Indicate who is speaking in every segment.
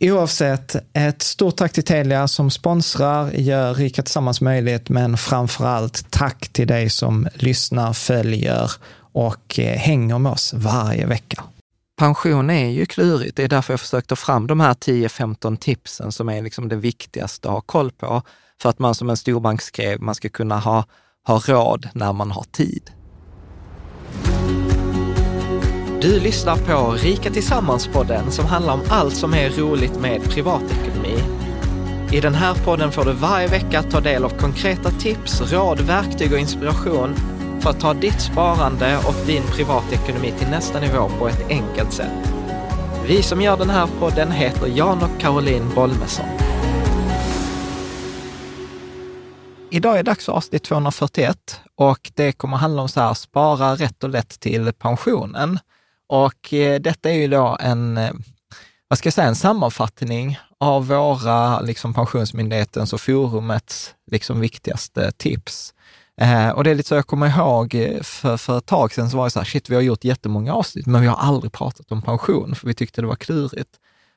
Speaker 1: Oavsett, ett stort tack till Telia som sponsrar, gör Rika Tillsammans möjligt, men framför allt tack till dig som lyssnar, följer och eh, hänger med oss varje vecka. Pension är ju klurigt. Det är därför jag försökte ta fram de här 10-15 tipsen som är liksom det viktigaste att ha koll på. För att man som en storbank skrev, man ska kunna ha, ha råd när man har tid. Du lyssnar på Rika Tillsammans-podden som handlar om allt som är roligt med privatekonomi. I den här podden får du varje vecka ta del av konkreta tips, råd, verktyg och inspiration för att ta ditt sparande och din privatekonomi till nästa nivå på ett enkelt sätt. Vi som gör den här podden heter Jan och Caroline Bolmesson. Idag är det dags för avsnitt 241 och det kommer handla om så här, spara rätt och lätt till pensionen. Och eh, detta är ju då en, eh, vad ska jag säga, en sammanfattning av våra, liksom Pensionsmyndighetens och forumets liksom viktigaste tips. Eh, och det är lite så jag kommer ihåg eh, för, för ett tag sedan så var det så här, shit, vi har gjort jättemånga avsnitt, men vi har aldrig pratat om pension, för vi tyckte det var klurigt.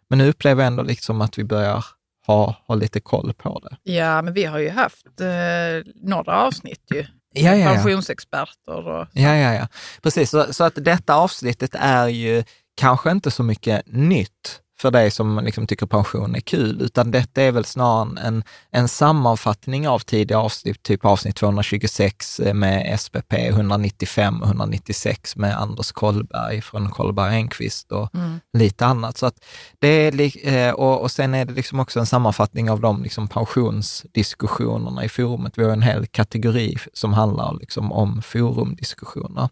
Speaker 1: Men nu upplever jag ändå liksom att vi börjar ha, ha lite koll på det.
Speaker 2: Ja, men vi har ju haft eh, några avsnitt ju.
Speaker 1: Ja, ja, ja.
Speaker 2: Pensionsexperter och
Speaker 1: Ja, ja, ja. Precis, så, så att detta avsnittet är ju kanske inte så mycket nytt för dig som liksom tycker pension är kul, utan detta är väl snarare en, en sammanfattning av tidiga avsnitt, typ avsnitt 226 med SPP, 195 och 196 med Anders Kollberg från Kollberg Enquist och
Speaker 2: Mm.
Speaker 1: lite annat. Så att det är, eh, och, och sen är det liksom också en sammanfattning av de liksom pensionsdiskussionerna i forumet. Vi har en hel kategori som handlar liksom om forumdiskussioner.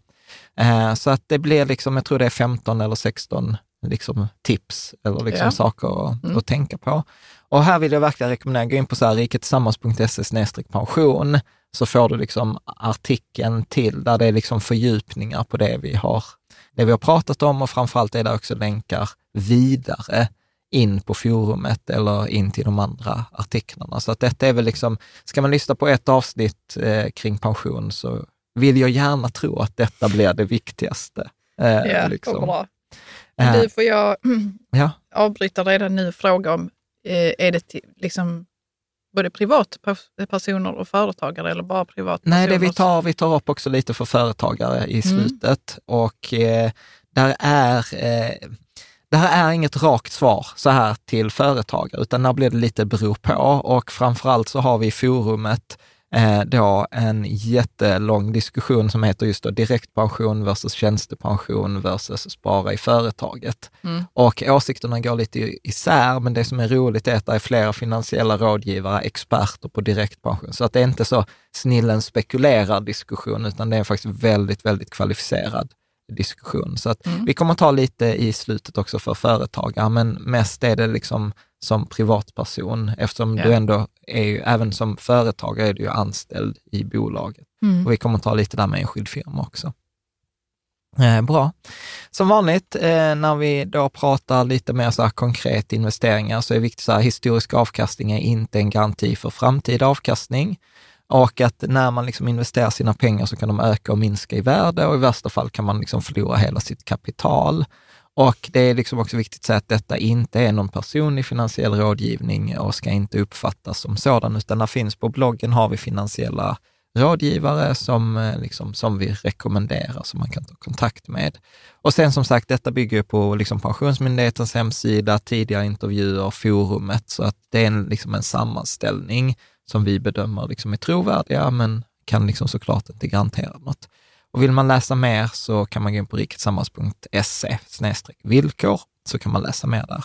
Speaker 1: Eh, Så att det blir liksom, jag tror det är 15 eller 16 liksom tips eller liksom
Speaker 2: Ja.
Speaker 1: saker att,
Speaker 2: Mm.
Speaker 1: att tänka på. Och här vill jag verkligen rekommendera, gå in på så här riketillsammans.se pension, så får du liksom artikeln till där det är liksom fördjupningar på det vi har, det vi har pratat om och framförallt är det också länkar vidare in på forumet eller in till de andra artiklarna. Så att detta är väl liksom, ska man lyssna på ett avsnitt eh, kring pension så vill jag gärna tro att detta blir det viktigaste. Eh,
Speaker 2: Ja,
Speaker 1: liksom.
Speaker 2: bra. Men
Speaker 1: Eh,
Speaker 2: du, får jag
Speaker 1: ja.
Speaker 2: avbryta redan nu och fråga om, eh, är det till, liksom både privatpersoner och företagare eller bara privatpersoner?
Speaker 1: Nej, det vi tar, vi tar upp också lite för företagare i slutet och eh, där är eh, det här är inget rakt svar så här till företagare, utan där blir det lite beror på. Och framförallt så har vi i forumet eh, då en jättelång diskussion som heter just då direktpension versus tjänstepension versus spara i företaget. Och åsikterna går lite isär, men det som är roligt är att det är flera finansiella rådgivare, experter på direktpension. Så att det är inte så snillen spekulerar diskussion, utan det är faktiskt väldigt, väldigt kvalificerad diskussion. Så att vi kommer ta lite i slutet också för företagare, men mest är det liksom som privatperson, eftersom
Speaker 2: Ja.
Speaker 1: du ändå är ju, även som företagare är du ju anställd i bolaget. Och vi kommer ta lite där med enskild firma också. Eh, bra. Som vanligt, eh, när vi då pratar lite mer så här konkret investeringar, så är det viktigt så här, historisk avkastning är inte en garanti för framtida avkastning. Och att när man liksom investerar sina pengar så kan de öka och minska i värde och i värsta fall kan man liksom förlora hela sitt kapital. Och det är liksom också viktigt att säga att detta inte är någon personlig finansiell rådgivning och ska inte uppfattas som sådan, utan där finns på bloggen har vi finansiella rådgivare som, eh, liksom, som vi rekommenderar, som man kan ta kontakt med. Och sen som sagt, detta bygger ju på liksom Pensionsmyndighetens hemsida, tidigare intervjuer, forumet, så att det är en, liksom en sammanställning som vi bedömer liksom är trovärdiga, men kan liksom såklart inte garantera något. Och vill man läsa mer så kan man gå in på riketsammans.se villkor, så kan man läsa mer där.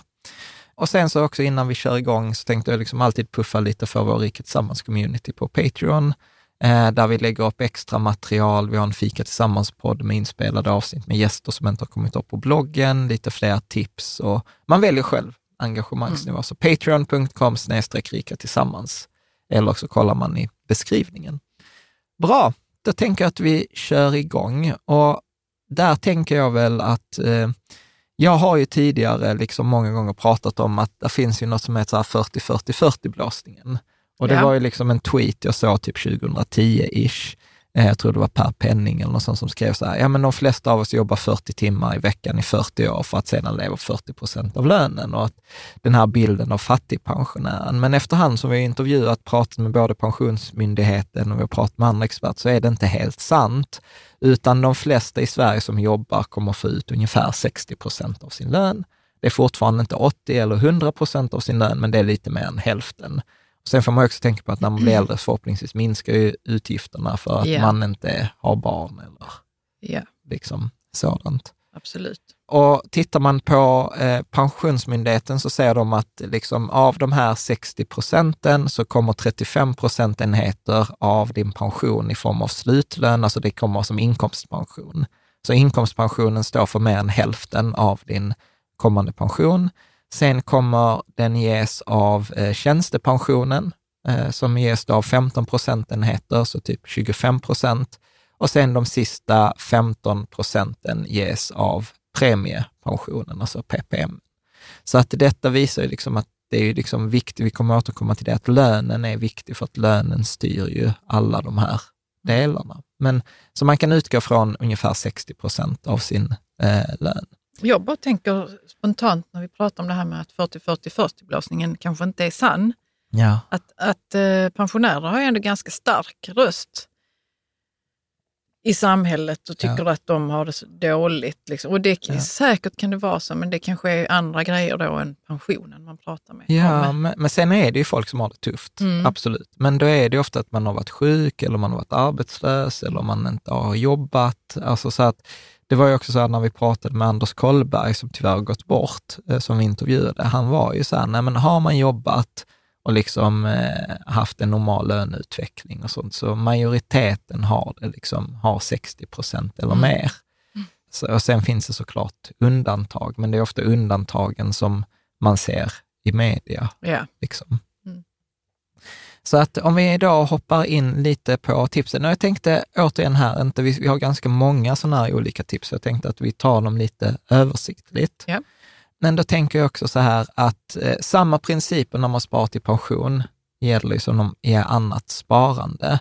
Speaker 1: Och sen så också innan vi kör igång så tänkte jag liksom alltid puffa lite för vår Riket Tillsammans-community på Patreon, eh, där vi lägger upp extra material. Vi har en Fika Tillsammans-podd med inspelade avsnitt med gäster som inte har kommit upp på bloggen, lite fler tips och man väljer själv engagemangsnivå. Så patreon.com rika tillsammans eller så kollar man i beskrivningen. Bra, då tänker jag att vi kör igång och där tänker jag väl att eh, jag har ju tidigare liksom många gånger pratat om att det finns ju något som heter 40-40-40-blåsningen. Och det
Speaker 2: Ja.
Speaker 1: var ju liksom en tweet jag såg typ 2010-ish. Eh, jag tror det var Per Penning eller någon sån som skrev så här, ja men de flesta av oss jobbar 40 timmar i veckan i 40 år för att sedan leva 40 procent av lönen och att den här bilden av fattigpensionären. Men efterhand som vi har intervjuat, pratat med både Pensionsmyndigheten och vi har pratat med andra experter så är det inte helt sant, utan de flesta i Sverige som jobbar kommer få ut ungefär 60 procent av sin lön. Det är fortfarande inte 80 eller 100 procent av sin lön, men det är lite mer än hälften. Sen får man också tänka på att när man blir äldre förhoppningsvis minskar ju utgifterna för att
Speaker 2: Ja.
Speaker 1: man inte har barn eller
Speaker 2: Ja,
Speaker 1: liksom sådant.
Speaker 2: absolut.
Speaker 1: Och tittar man på eh, Pensionsmyndigheten så säger de att liksom, av de här 60 procenten så kommer 35 procentenheter av din pension i form av slutlön, alltså det kommer som inkomstpension. Så inkomstpensionen står för mer än hälften av din kommande pension. Sen kommer den ges av eh, tjänstepensionen eh, som ges då av 15 procentenheter, så typ 25 procent. Och sen de sista 15 procenten ges av premiepensionen, alltså PPM. Så att detta visar ju liksom att det är ju liksom viktigt, vi kommer återkomma till det, att lönen är viktig för att lönen styr ju alla de här delarna. Men så man kan utgå från ungefär 60 procent av sin eh, lön.
Speaker 2: Jag bara tänker spontant när vi pratar om det här med att 40-40-40-blåsningen kanske inte är sann.
Speaker 1: Ja.
Speaker 2: Att, att eh, pensionärer har ju ändå ganska stark röst i samhället och tycker att de har det så dåligt. Liksom. Och det,
Speaker 1: Ja.
Speaker 2: Säkert kan det vara så, men det kanske är andra grejer då än pensionen man pratar med.
Speaker 1: Ja, men, men sen är det ju folk som har det tufft,
Speaker 2: Mm.
Speaker 1: absolut. Men då är det ofta att man har varit sjuk eller man har varit arbetslös eller man inte har jobbat. Alltså så att, det var ju också så här när vi pratade med Anders Kollberg, som tyvärr gått bort, eh, som vi intervjuade. Han var ju så här, nej men har man jobbat och liksom eh, haft en normal löneutveckling och sånt, så majoriteten har det liksom, har 60 procent eller mer. Så, och sen finns det såklart undantag, men det är ofta undantagen som man ser i media.
Speaker 2: Ja.
Speaker 1: Liksom.
Speaker 2: Mm.
Speaker 1: Så att om vi idag hoppar in lite på tipsen. Och jag tänkte återigen här, inte, vi, vi har ganska många sådana här olika tips, jag tänkte att vi tar dem lite översiktligt.
Speaker 2: Ja.
Speaker 1: Men då tänker jag också så här att eh, samma principer när man sparar till pension gäller ju som i annat sparande.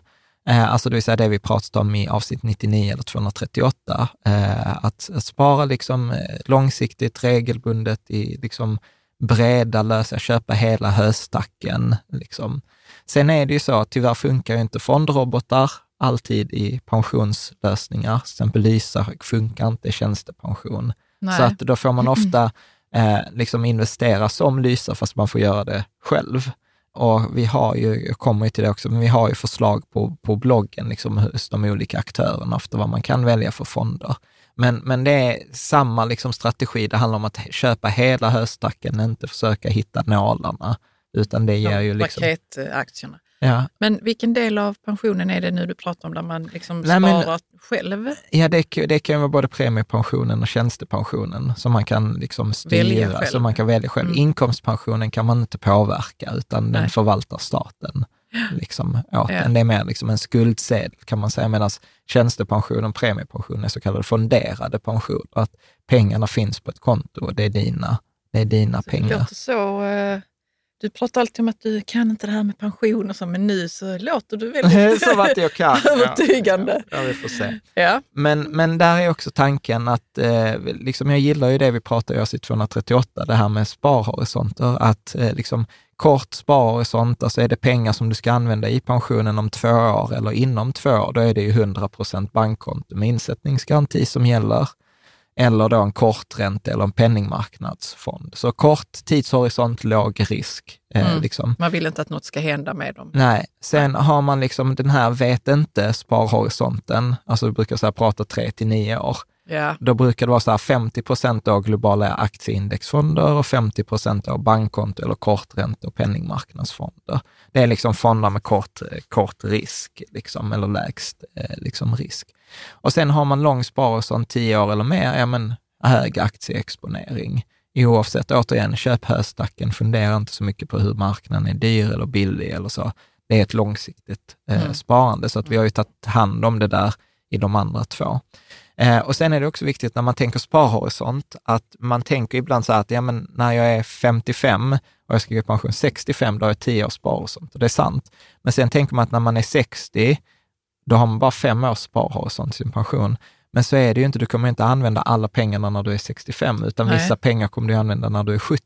Speaker 1: Eh, alltså det vill säga det vi pratade om i avsnitt 99 eller 238, eh, att, att spara liksom eh, långsiktigt, regelbundet i liksom breda lösa, köpa hela höstacken. Liksom. Sen är det ju så att tyvärr funkar ju inte fondrobotar alltid i pensionslösningar. Till exempel Lysa funkar inte tjänstepension.
Speaker 2: Nej.
Speaker 1: Så att då får man ofta eh, liksom investera som Lysa, fast man får göra det själv. Och vi har ju, jag kommer till det också, men vi har ju förslag på, på bloggen, liksom hos de olika aktörerna, efter vad man kan välja för fonder. Men, men det är samma liksom strategi, det handlar om att köpa hela höstacken, inte försöka hitta nålarna, utan det ger ju liksom...
Speaker 2: Paketaktierna.
Speaker 1: Ja,
Speaker 2: Men vilken del av pensionen är det nu du pratar om där man liksom
Speaker 1: Nej, men-
Speaker 2: sparar själv?
Speaker 1: Ja, det, det kan vara både premiepensionen och tjänstepensionen som man kan liksom styra, som man kan välja själv.
Speaker 2: Mm.
Speaker 1: Inkomstpensionen kan man inte påverka, utan den
Speaker 2: Nej.
Speaker 1: förvaltar staten. Liksom, åt
Speaker 2: Ja.
Speaker 1: en. Det är mer liksom en skuldsedel kan man säga, medan tjänstepensionen och premiepensionen är så kallade fonderade pensioner. Att pengarna finns på ett konto och det är dina, det är dina
Speaker 2: Det
Speaker 1: pengar.
Speaker 2: låter så... eh, Du pratar alltid om att du kan inte det här med pension och så, men nu så låter du väldigt
Speaker 1: Som att jag kan.
Speaker 2: övertygande.
Speaker 1: Ja, ja, vi får se.
Speaker 2: Ja.
Speaker 1: Men, men där är också tanken att, eh, liksom jag gillar ju det vi pratar i avsnitt 238, det här med sparhorisonter, att eh, liksom kort sparhorisont, alltså är det pengar som du ska använda i pensionen om två år eller inom två år, då är det ju 100 procent bankkonto med insättningsgaranti som gäller. Eller då en kortränte eller en penningmarknadsfond. Så kort tidshorisont, låg risk. Eh,
Speaker 2: Mm.
Speaker 1: liksom.
Speaker 2: Man vill inte att något ska hända med dem.
Speaker 1: Nej, sen har man liksom den här vet inte sparhorisonten, alltså vi brukar så prata tre till nio år.
Speaker 2: Ja.
Speaker 1: Då brukar det vara så här 50 procent av globala aktieindexfonder och 50 procent av bankkonto eller kortränte och penningmarknadsfonder. Det är liksom fonder med kort, kort risk, liksom, eller lägst eh, liksom risk. Och sen har man lång sparhorisont, 10 år eller mer, ja men hög aktieexponering. Oavsett, återigen, köp höstacken, fundera inte så mycket på hur marknaden är dyr eller billig eller så. Det är ett långsiktigt eh,
Speaker 2: Mm.
Speaker 1: sparande, så att vi har ju tagit hand om det där i de andra två. Eh, och sen är det också viktigt när man tänker sparhorisont, att man tänker ibland så här att ja, men när jag är 55 och jag ska gå i pension 65, då har jag 10 års sparhorisont. Och det är sant. Men sen tänker man att när man är 60, då har man bara fem års sparhorisont till sin pension. Men så är det ju inte, du kommer inte använda alla pengarna när du är 65, utan
Speaker 2: Nej.
Speaker 1: vissa pengar kommer du använda när du är 70.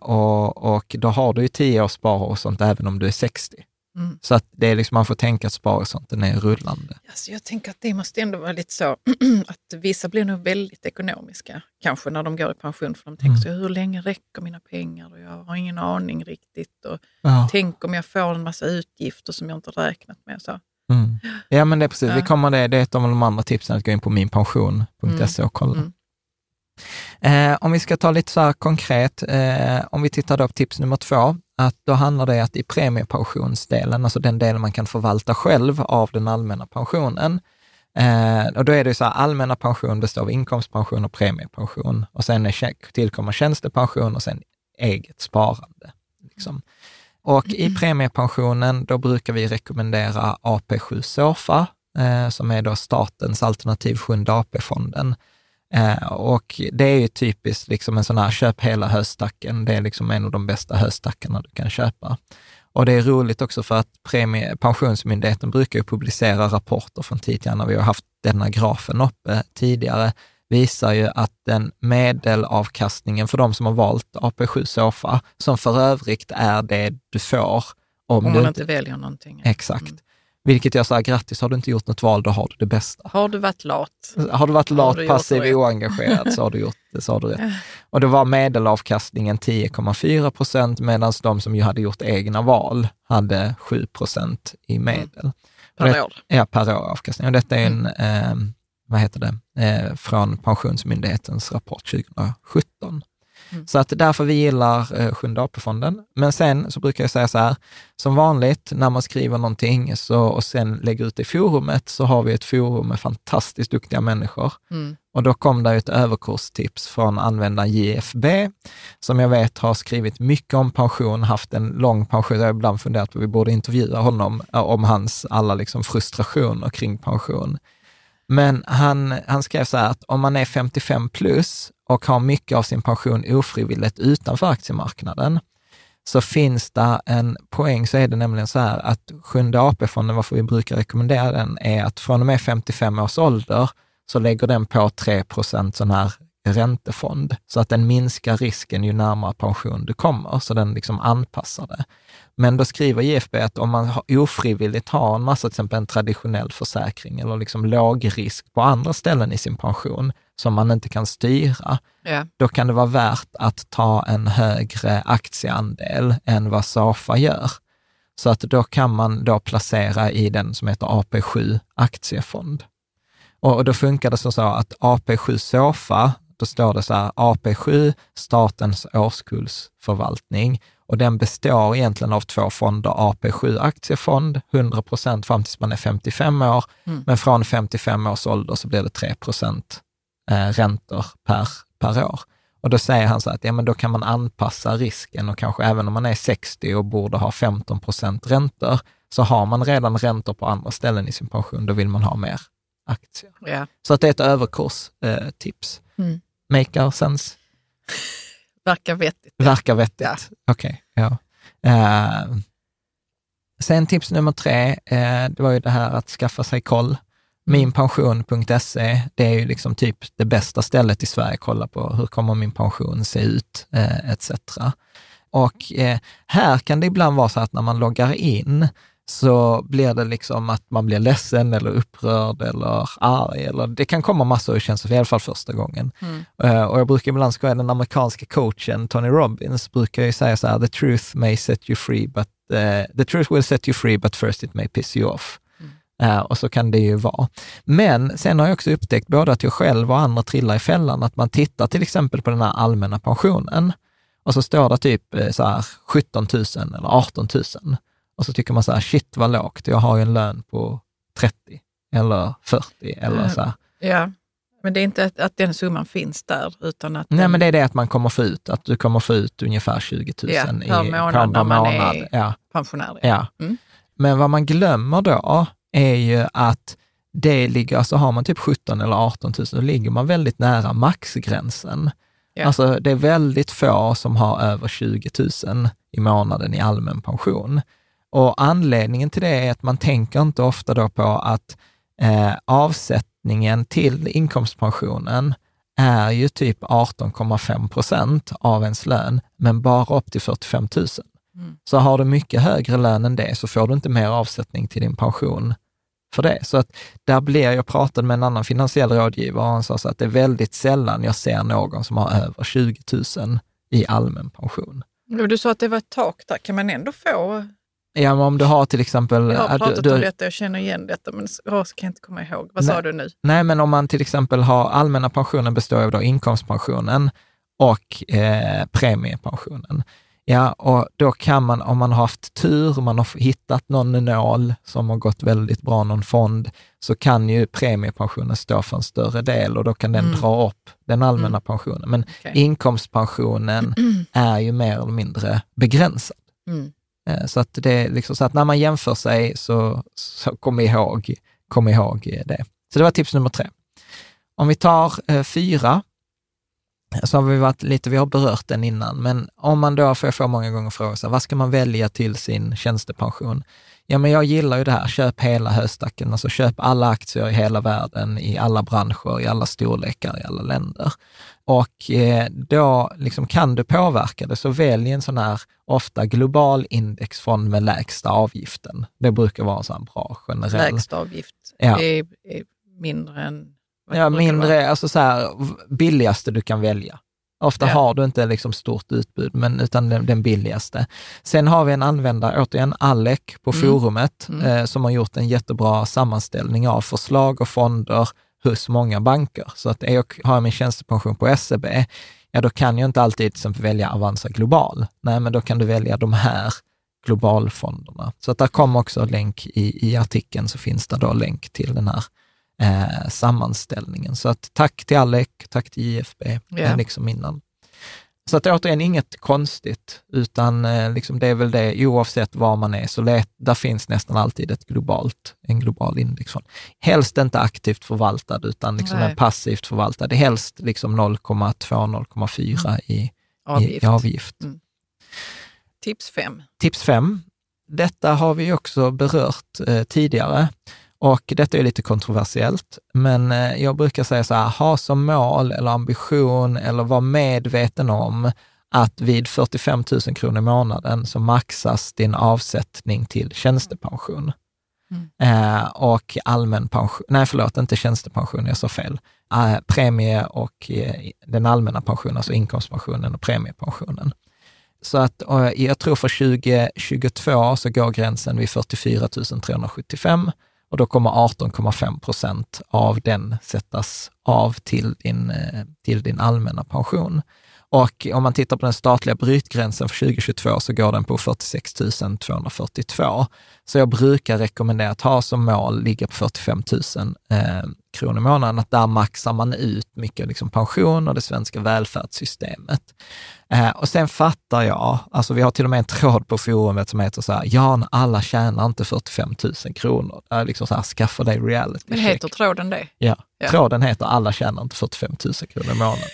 Speaker 1: Och, och då har du ju 10 års sparhorisont även om du är 60.
Speaker 2: Mm.
Speaker 1: Så att det är liksom, man får tänka att sparhorisonten är rullande.
Speaker 2: Alltså jag tänker att det måste ändå vara lite så att vissa blir nog väldigt ekonomiska kanske när de går i pension. För de tänker
Speaker 1: Mm.
Speaker 2: så, hur länge räcker mina pengar? Och jag har ingen aning riktigt. Och
Speaker 1: Ja.
Speaker 2: Tänk om jag får en massa utgifter som jag inte räknat med. Så.
Speaker 1: Mm. Ja, men det är precis. Vi
Speaker 2: Ja.
Speaker 1: kommer det, det är ett av de andra tipsen, att gå in på minpension.se och kolla.
Speaker 2: Mm.
Speaker 1: Eh, om vi ska ta lite så här konkret, eh, om vi tittar då på tips nummer två, att då handlar det att i premiepensionsdelen, alltså den delen man kan förvalta själv av den allmänna pensionen, eh, och då är det så här, allmänna pension består av inkomstpension och premiepension och sen är, tillkommer tjänstepension och sen eget sparande. Liksom. Och i premiepensionen, då brukar vi rekommendera AP7 SOFA, eh, som är då statens alternativ sjunde AP-fonden. Eh, och det är ju typiskt liksom en sån här köp hela höstacken. Det är liksom en av de bästa höstackarna du kan köpa. Och det är roligt också för att premie, Pensionsmyndigheten brukar ju publicera rapporter från tid till annan. Vi har haft denna grafen uppe tidigare, visar ju att den medelavkastningen för de som har valt AP7 SOFA, som för övrigt är det du får om,
Speaker 2: Om
Speaker 1: du
Speaker 2: man inte väljer någonting.
Speaker 1: Exakt.
Speaker 2: Mm.
Speaker 1: Vilket jag sa, grattis, har du inte gjort något val, då har du det bästa.
Speaker 2: Har du varit lat?
Speaker 1: Har du varit lat,
Speaker 2: du
Speaker 1: passiv,
Speaker 2: rätt?
Speaker 1: oengagerad så har du gjort det, så har du rätt. Och då var medelavkastningen 10,4 procent medan de som ju hade gjort egna val hade 7 procent i medel.
Speaker 2: Per
Speaker 1: Det-
Speaker 2: år.
Speaker 1: Ja, per år avkastning. Och detta är en, eh, vad heter det, eh, från Pensionsmyndighetens rapport 2017.
Speaker 2: Mm.
Speaker 1: Så att därför vi gillar eh, Sjunde AP-fonden. Men sen så brukar jag säga så här, som vanligt när man skriver någonting så, och sen lägger ut det i forumet så har vi ett forum med fantastiskt duktiga människor.
Speaker 2: Mm.
Speaker 1: Och då kom det ett överkurstips från användaren JFB, som jag vet har skrivit mycket om pension, haft en lång pension. Jag har ibland funderat på att vi borde intervjua honom eh, om hans alla liksom frustrationer kring pension. Men han, han skrev så här att om man är 55 plus och har mycket av sin pension ofrivilligt utanför aktiemarknaden, så finns det en poäng, så är det nämligen så här att Sjunde AP-fonden, varför vi brukar rekommendera den, är att från och med 55 års ålder så lägger den på 3 procent sån här räntefond, så att den minskar risken ju närmare pension du kommer, så den liksom anpassar det. Men då skriver JFB att om man ofrivilligt har en massa, till exempel en traditionell försäkring eller liksom låg risk på andra ställen i sin pension som man inte kan styra,
Speaker 2: Ja.
Speaker 1: då kan det vara värt att ta en högre aktieandel än vad Safa gör. Så att då kan man då placera i den som heter AP7 aktiefond. Och då funkar det så, så att AP7 Sofa, då står det så här AP7, statens årskullsförvaltning och den består egentligen av två fonder, AP7 aktiefond, 100 procent fram tills man är 55 år, men från 55 års ålder så blir det 3 procent eh, räntor per, per år. Och då säger han så att ja, men då kan man anpassa risken och kanske även om man är 60 och borde ha 15 procent räntor, så har man redan räntor på andra ställen i sin pension, då vill man ha mer aktier.
Speaker 2: Ja.
Speaker 1: Så att det är ett överkurstips. Eh, tips.
Speaker 2: Mm.
Speaker 1: Maker sense?
Speaker 2: Verkar vettigt.
Speaker 1: Verkar vettigt.
Speaker 2: Ja.
Speaker 1: Okej, ja. Eh, sen tips nummer tre, eh, det var ju det här att skaffa sig koll. Minpension.se, det är ju liksom typ det bästa stället i Sverige att kolla på hur kommer min pension se ut, eh, etc. Och här kan det ibland vara så att när man loggar in så blir det liksom att man blir ledsen eller upprörd eller arg. Eller, det kan komma massor av känslor, i alla fall första gången. Eh, och jag brukar ibland skoja, den amerikanska coachen Tony Robbins brukar ju säga så här, the truth may set you free, but eh, the truth will set you free, but first it may piss you off. Eh, och så kan det ju vara. Men sen har jag också upptäckt både att jag själv och andra trillar i fällan, att man tittar till exempel på den här allmänna pensionen och så står det typ så här 17 000 eller 18 000. Och så tycker man så här, shit vad lågt, jag har ju en lön på 30 eller 40 eller så här.
Speaker 2: Ja. Men det är inte att, att den summan finns där, utan att...
Speaker 1: Nej,
Speaker 2: den-
Speaker 1: men det är det att man kommer få ut, att du kommer få ut ungefär 20 000
Speaker 2: Ja,
Speaker 1: i,
Speaker 2: per månad när man är-
Speaker 1: Ja,
Speaker 2: pensionär.
Speaker 1: ja.
Speaker 2: Mm.
Speaker 1: Men vad man glömmer då är ju att det ligger, alltså har man typ 17 eller 18 000, då ligger man väldigt nära maxgränsen.
Speaker 2: Ja.
Speaker 1: Alltså det är väldigt få som har över 20 000 i månaden i allmän pension. Och anledningen till det är att man tänker inte ofta då på att eh, avsättningen till inkomstpensionen är ju typ 18,5 procent av ens lön, men bara upp till 45 000. Så har du mycket högre lön än det så får du inte mer avsättning till din pension för det. Så att där blir, jag pratade med en annan finansiell rådgivare och han sa att det är väldigt sällan jag ser någon som har över 20 000 i allmän pension.
Speaker 2: Du sa att det var ett tak där. Kan man ändå få...
Speaker 1: Ja, men om du har till exempel...
Speaker 2: Jag har
Speaker 1: ja, du-
Speaker 2: pratat
Speaker 1: du-
Speaker 2: om detta, jag känner igen detta, men så kan jag inte komma ihåg. Vad sa
Speaker 1: Nej.
Speaker 2: du nu?
Speaker 1: Nej, men om man till exempel har allmänna pensionen består av då inkomstpensionen och eh, premiepensionen. Ja, och då kan man, om man har haft tur, man har hittat någon nål som har gått väldigt bra, någon fond, så kan ju premiepensionen stå för en större del och då kan den dra upp den allmänna pensionen. Men
Speaker 2: Okej.
Speaker 1: inkomstpensionen är ju mer eller mindre begränsad.
Speaker 2: Mm.
Speaker 1: Eh, så att det liksom så att när man jämför sig så, så kom ihåg, kom ihåg det. Så det var tips nummer tre. Om vi tar eh, fyra, eh, så har vi varit lite, vi har berört den innan, men om man då, får jag får många gånger fråga, så här, vad ska man välja till sin tjänstepension? Ja, men jag gillar ju det här, köp hela höstacken, alltså köp alla aktier i hela världen, i alla branscher, i alla storlekar, i alla länder. Och eh, då liksom kan du påverka det, så välj en sån här ofta global indexfond med lägsta avgiften. Det brukar vara en sån bra generell.
Speaker 2: Lägsta avgift
Speaker 1: Ja.
Speaker 2: är, är mindre än...
Speaker 1: Ja, mindre, alltså så här, billigaste du kan välja. Ofta
Speaker 2: Ja.
Speaker 1: har du inte liksom stort utbud, men utan den, den billigaste. Sen har vi en användare, återigen Alec på
Speaker 2: Mm.
Speaker 1: forumet, eh, som har gjort en jättebra sammanställning av förslag och fonder hos många banker. Så att jag har min tjänstepension på SEB, ja då kan jag inte alltid till exempel välja Avanza Global. Nej, men då kan du välja de här globalfonderna. Så att där kommer också länk i, i artikeln, så finns det då länk till den här eh, sammanställningen. Så att tack till Alec, tack till IFB,
Speaker 2: Ja.
Speaker 1: eh, liksom innan. Så att återigen, inget konstigt, utan eh, liksom det är väl det, oavsett var man är, så let, där finns nästan alltid ett globalt, en global indexfond. Helst inte aktivt förvaltad, utan liksom
Speaker 2: Nej.
Speaker 1: en passivt förvaltad. Helst liksom 0,2-0,4 i, i,
Speaker 2: Avgift.
Speaker 1: i avgift.
Speaker 2: Mm. tips fem.
Speaker 1: Tips fem. Detta har vi också berört eh, tidigare och detta är lite kontroversiellt, men eh, jag brukar säga så här, ha som mål eller ambition eller vara medveten om att vid 45 000 kronor i månaden så maxas din avsättning till tjänstepension. Mm. Eh, och allmän pension, nej förlåt, inte tjänstepension, jag sa fel. Eh, premie och eh, den allmänna pensionen, alltså inkomstpensionen och premiepensionen. Så att jag tror för 2022 så går gränsen vid 44 375 och då kommer 18,5 procent av den sättas av till din, eh, till din allmänna pension. Och om man tittar på den statliga brytgränsen för 2022 så går den på 46 242. Så jag brukar rekommendera att ha som mål ligga på 45 000 eh, kronor i månaden, att där maxar man ut mycket liksom pension och det svenska välfärdssystemet. Eh, och sen fattar jag, alltså vi har till och med en tråd på forumet som heter så här, Jan, alla tjänar inte 45 000 kronor. Är liksom så här, skaffa dig reality
Speaker 2: Men heter tråden det?
Speaker 1: Ja. ja, tråden heter alla tjänar inte 45 000 kronor i månaden.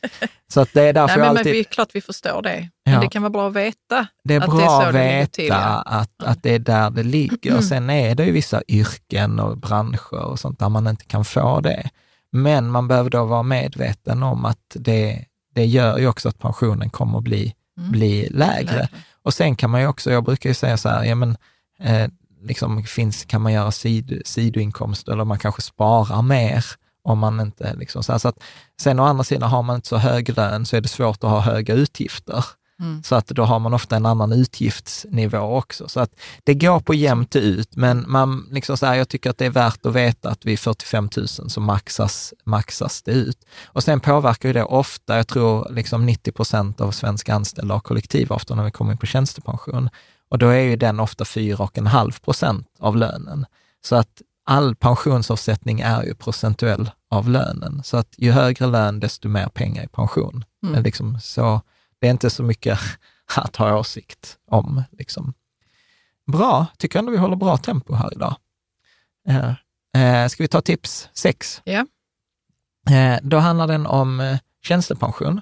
Speaker 1: Så att det är därför
Speaker 2: Nej, men,
Speaker 1: alltid...
Speaker 2: Men vi, klart vi förstår det. Men ja. det kan vara bra att veta.
Speaker 1: Det är
Speaker 2: att
Speaker 1: bra
Speaker 2: det är
Speaker 1: att veta till, ja. att, att det är där det ligger. Mm. Sen är det ju vissa yrken och branscher och sånt där man inte kan få det. Men man behöver då vara medveten om att det, det gör ju också att pensionen kommer att bli, mm. bli lägre. lägre. Och sen kan man ju också, jag brukar ju säga så här, ja men eh, liksom finns, kan man göra sid, sidoinkomster eller man kanske sparar mer om man inte liksom, så, att, sen å andra sidan har man inte så hög lön så är det svårt att ha höga utgifter. Mm. Så att då har man ofta en annan utgiftsnivå också. Så att det går på jämnt ut, men man, liksom så här, jag tycker att det är värt att veta att vid 45 000 så maxas, maxas det ut. Och sen påverkar ju det ofta, jag tror liksom 90 procent av svenska anställda har kollektivavtal när vi kommer in på tjänstepension. Och då är ju den ofta 4,5 procent av lönen. Så att all pensionsavsättning är ju procentuell av lönen. Så att ju högre lön, desto mer pengar i pension. Mm. Men liksom så, det är inte så mycket att ha åsikt om. Liksom. Bra, tycker ändå vi håller bra tempo här idag. Eh, eh, ska vi ta tips sex?
Speaker 2: Ja.
Speaker 1: Eh, då handlar den om eh, tjänstepension.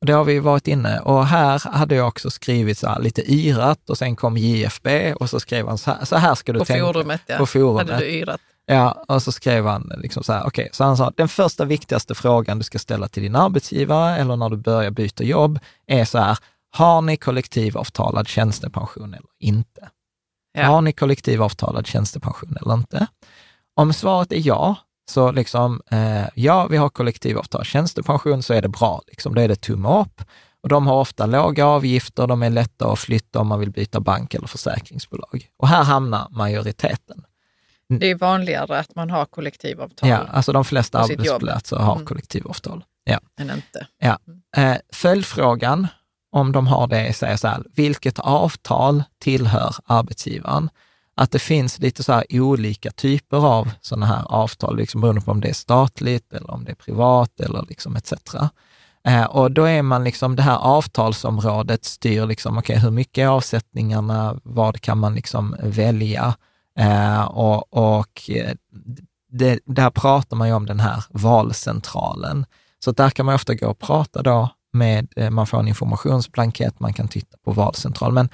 Speaker 1: Det har vi varit inne och här hade jag också skrivit så lite yrat och sen kom JFB och så skrev han så här, så här ska du
Speaker 2: på
Speaker 1: tänka.
Speaker 2: Forumet, ja.
Speaker 1: På forumet.
Speaker 2: Hade du yrat.
Speaker 1: Ja, och så skrev han liksom så här, okej, okay, så han sa, den första viktigaste frågan du ska ställa till din arbetsgivare eller när du börjar byta jobb är så här, har ni kollektivavtalad tjänstepension eller inte? Ja. Har ni kollektivavtalad tjänstepension eller inte? Om svaret är ja, så liksom, eh, ja, vi har kollektivavtal tjänstepension, så är det bra. Liksom. Då är det tumme upp. Och de har ofta låga avgifter, de är lätta att flytta om man vill byta bank eller försäkringsbolag. Och här hamnar majoriteten.
Speaker 2: Det är vanligare att man har kollektivavtal.
Speaker 1: Ja, alltså de flesta arbetsplatser har mm. kollektivavtal. Ja.
Speaker 2: Men inte.
Speaker 1: Ja. Eh, följdfrågan, om de har det, säger så här, vilket avtal tillhör arbetsgivaren? Att det finns lite så här olika typer av sådana här avtal, liksom beroende på om det är statligt eller om det är privat eller liksom etc. Eh, och då är man liksom, det här avtalsområdet styr liksom, okej, okay, hur mycket är avsättningarna, vad kan man liksom välja? Eh, och och eh, det, där pratar man ju om den här valcentralen. Så där kan man ofta gå och prata då med, eh, man får en informationsblankett, man kan titta på valcentral. Men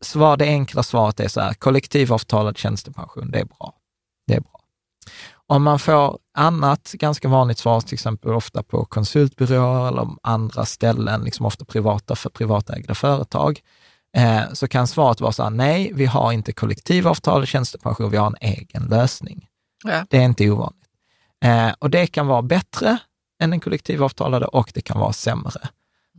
Speaker 1: svar, det enkla svaret är så här, kollektivavtalad tjänstepension, det är bra. Det är bra. Om man får annat ganska vanligt svar, till exempel ofta på konsultbyråer eller andra ställen, liksom ofta privata för privatägda företag, eh, så kan svaret vara så här, nej, vi har inte kollektivavtal tjänstepension, vi har en egen lösning. Ja. Det är inte ovanligt. Eh, och det kan vara bättre än den kollektivavtalade och det kan vara sämre.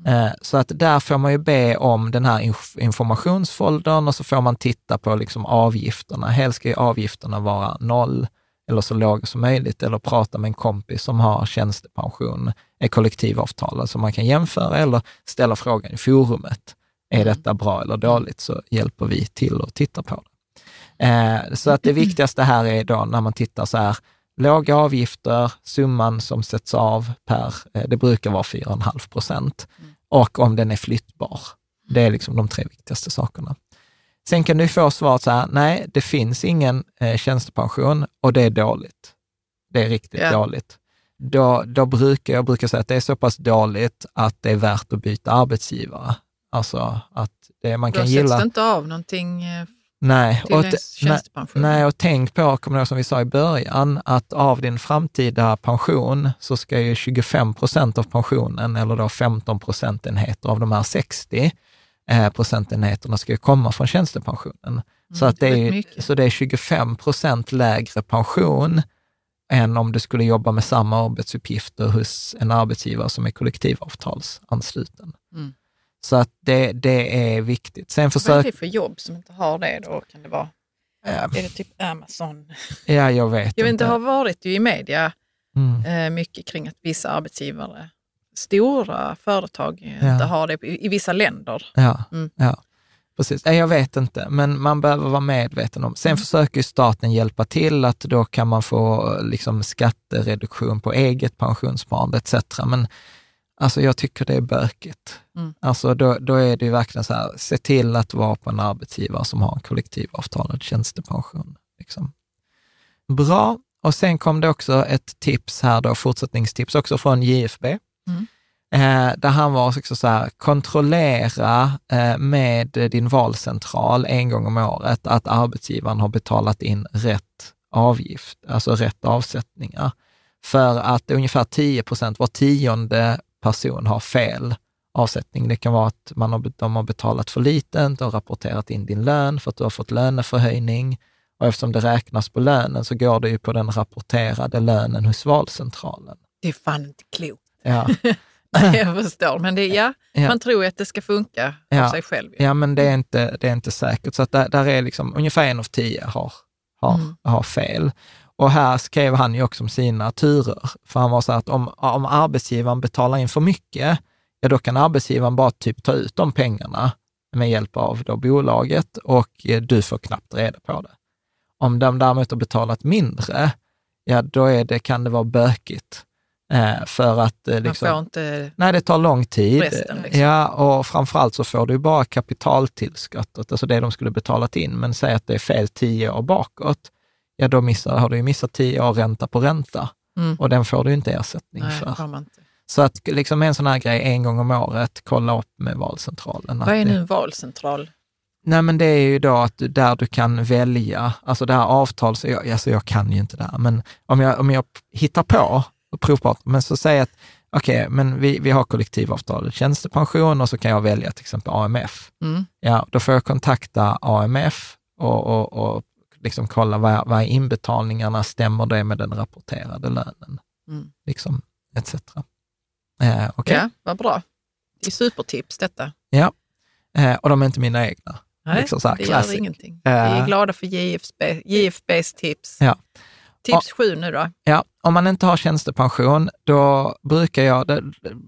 Speaker 1: Eh, så att där får man ju be om den här informationsfoldern och så får man titta på liksom avgifterna. Helst ska ju avgifterna vara noll eller så låga som möjligt eller prata med en kompis som har tjänstepension, är kollektivavtalad, så man kan jämföra eller ställa frågan i forumet. Är mm. detta bra eller dåligt? Så hjälper vi till att titta på det. Eh, så att det viktigaste här är då när man tittar så här, låga avgifter, summan som sätts av per, eh, det brukar vara 4,5 procent. Mm och om den är flyttbar. Det är liksom de tre viktigaste sakerna. Sen kan du få svaret så här, nej, det finns ingen eh, tjänstepension och det är dåligt. Det är riktigt yeah. dåligt. Då, då brukar jag brukar säga att det är så pass dåligt att det är värt att byta arbetsgivare. Alltså att det, man
Speaker 2: Då
Speaker 1: kan
Speaker 2: sätts
Speaker 1: gilla...
Speaker 2: det inte av någonting eh,
Speaker 1: Nej, och, nej, och tänk på, kommer som vi sa i början, att av din framtida pension så ska ju 25 procent av pensionen, eller då 15 procentenheter av de här 60 eh, procentenheterna ska ju komma från tjänstepensionen. så, att det
Speaker 2: Mm, är
Speaker 1: är, så det är 25 procent lägre pension än om du skulle jobba med samma arbetsuppgifter hos en arbetsgivare som är kollektivavtalsansluten.
Speaker 2: Mm.
Speaker 1: Så att det, det är viktigt. Sen
Speaker 2: Vad är
Speaker 1: försök...
Speaker 2: det för jobb som inte har det då? Kan det vara?
Speaker 1: Ja,
Speaker 2: Är det typ Amazon?
Speaker 1: ja, jag vet
Speaker 2: Jag vet inte, det har varit ju i media
Speaker 1: Mm.
Speaker 2: eh, mycket kring att vissa arbetsgivare, stora företag, eh,
Speaker 1: Ja.
Speaker 2: inte har det i, vissa länder.
Speaker 1: Ja,
Speaker 2: Mm.
Speaker 1: ja. Precis. Jag vet inte, men man behöver vara medveten om. Sen
Speaker 2: Mm.
Speaker 1: försöker staten hjälpa till att då kan man få liksom, skattereduktion på eget pensionssparande etc. Men alltså, jag tycker det är bökigt.
Speaker 2: Mm.
Speaker 1: Alltså, då, då är det ju verkligen så här, se till att vara på en arbetsgivare som har en kollektivavtalad tjänstepension. Liksom. Bra. Och sen kom det också ett tips här då, fortsättningstips också från JFB. Eh, där han var också så här, kontrollera eh, med din valcentral en gång om året att arbetsgivaren har betalat in rätt avgift, alltså rätt avsättningar. För att ungefär 10 procent, var tionde person har fel avsättning. Det kan vara att man har, de har betalat för lite, inte har rapporterat in din lön för att du har fått löneförhöjning. Och eftersom det räknas på lönen så går det ju på den rapporterade lönen hos valcentralen.
Speaker 2: Det är fan inte klokt.
Speaker 1: Ja.
Speaker 2: jag förstår, men det, ja,
Speaker 1: Ja.
Speaker 2: man tror ju att det ska funka
Speaker 1: Ja.
Speaker 2: av sig själv.
Speaker 1: Ja, men det är inte, det är inte säkert. Så att där, där är liksom ungefär en av tio har, har,
Speaker 2: Mm.
Speaker 1: har fel. Och här skrev han ju också om sina turer. För han var så att om, om arbetsgivaren betalar in för mycket, ja då kan arbetsgivaren bara typ ta ut de pengarna med hjälp av då bolaget och eh, du får knappt reda på det. Om de däremot har betalat mindre, ja då är det, kan det vara bökigt. Eh, för att eh, liksom,
Speaker 2: inte...
Speaker 1: Nej, det tar lång tid.
Speaker 2: Resten, liksom.
Speaker 1: Ja, och framförallt så får du bara kapitaltillskottet, alltså det de skulle betalat in. Men säg att det är fel tio år bakåt, ja då missar, har du ju missat tio år ränta på ränta.
Speaker 2: Mm.
Speaker 1: Och den får du inte ersättning
Speaker 2: Nej,
Speaker 1: för.
Speaker 2: inte.
Speaker 1: Så att liksom en sån här grej en gång om året, kolla upp med valcentralen.
Speaker 2: Vad är nu en valcentral?
Speaker 1: Nej, men det är ju då att du, där du kan välja, alltså det här avtals... Jag, alltså jag kan ju inte det här, men om jag, om jag hittar på och provpratar, men så säger jag att okej, men vi, vi har kollektivavtal, tjänstepension och så kan jag välja till exempel AMF.
Speaker 2: Mm.
Speaker 1: Ja, då får jag kontakta AMF och, och, och liksom kolla vad, vad är inbetalningarna, stämmer det med den rapporterade lönen?
Speaker 2: Mm.
Speaker 1: Liksom, etc. Eh, okej.
Speaker 2: Ja, vad bra. Det är supertips detta.
Speaker 1: Ja. Eh, och de är inte mina egna.
Speaker 2: Nej,
Speaker 1: Liksom så här
Speaker 2: det
Speaker 1: classic.
Speaker 2: gör ingenting.
Speaker 1: Eh.
Speaker 2: Vi är glada för JFB, JFBs tips.
Speaker 1: Ja.
Speaker 2: Tips sju nu då.
Speaker 1: Ja, om man inte har tjänstepension, då brukar jag, då,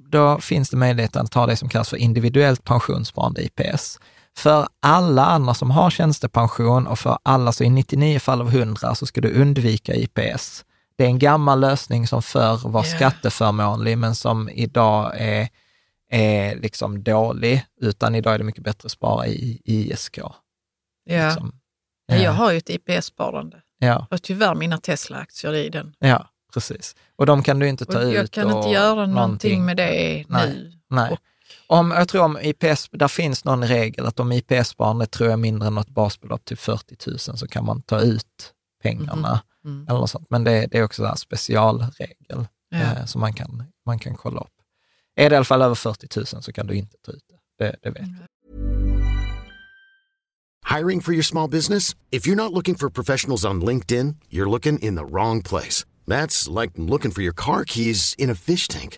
Speaker 1: då finns det möjlighet att ta det som kallas för individuellt pensionssparande, IPS. För alla andra som har tjänstepension och för alla, så i 99 fall av 100, så ska du undvika IPS. Det är en gammal lösning som förr var
Speaker 2: Ja.
Speaker 1: skatteförmånlig, men som idag är, är liksom dålig, utan idag är det mycket bättre att spara i ISK.
Speaker 2: Ja.
Speaker 1: Liksom.
Speaker 2: Men Jag har ju ett IPS-sparande.
Speaker 1: ja,
Speaker 2: Och tyvärr mina Tesla-aktier i den.
Speaker 1: ja, precis. Och de kan du inte ta
Speaker 2: Och
Speaker 1: ut.
Speaker 2: jag kan inte göra någonting med det
Speaker 1: Nej.
Speaker 2: nu.
Speaker 1: Nej.
Speaker 2: Och-
Speaker 1: Om, jag tror om IPS, där finns någon regel att om IPS-sparandet tror jag är mindre än något basbelopp, typ 40 000, så kan man ta ut pengarna.
Speaker 2: Mm.
Speaker 1: Eller något sånt. Men det, det är också en specialregel
Speaker 2: Ja.
Speaker 1: eh, som man kan, man kan kolla upp. Är det i alla fall över 40 000 så kan du inte ta ut det. Det, det vet jag.
Speaker 3: Hiring for your small business? If you're not looking for professionals on LinkedIn, you're looking in the wrong place. That's like looking for your car keys in a fish tank.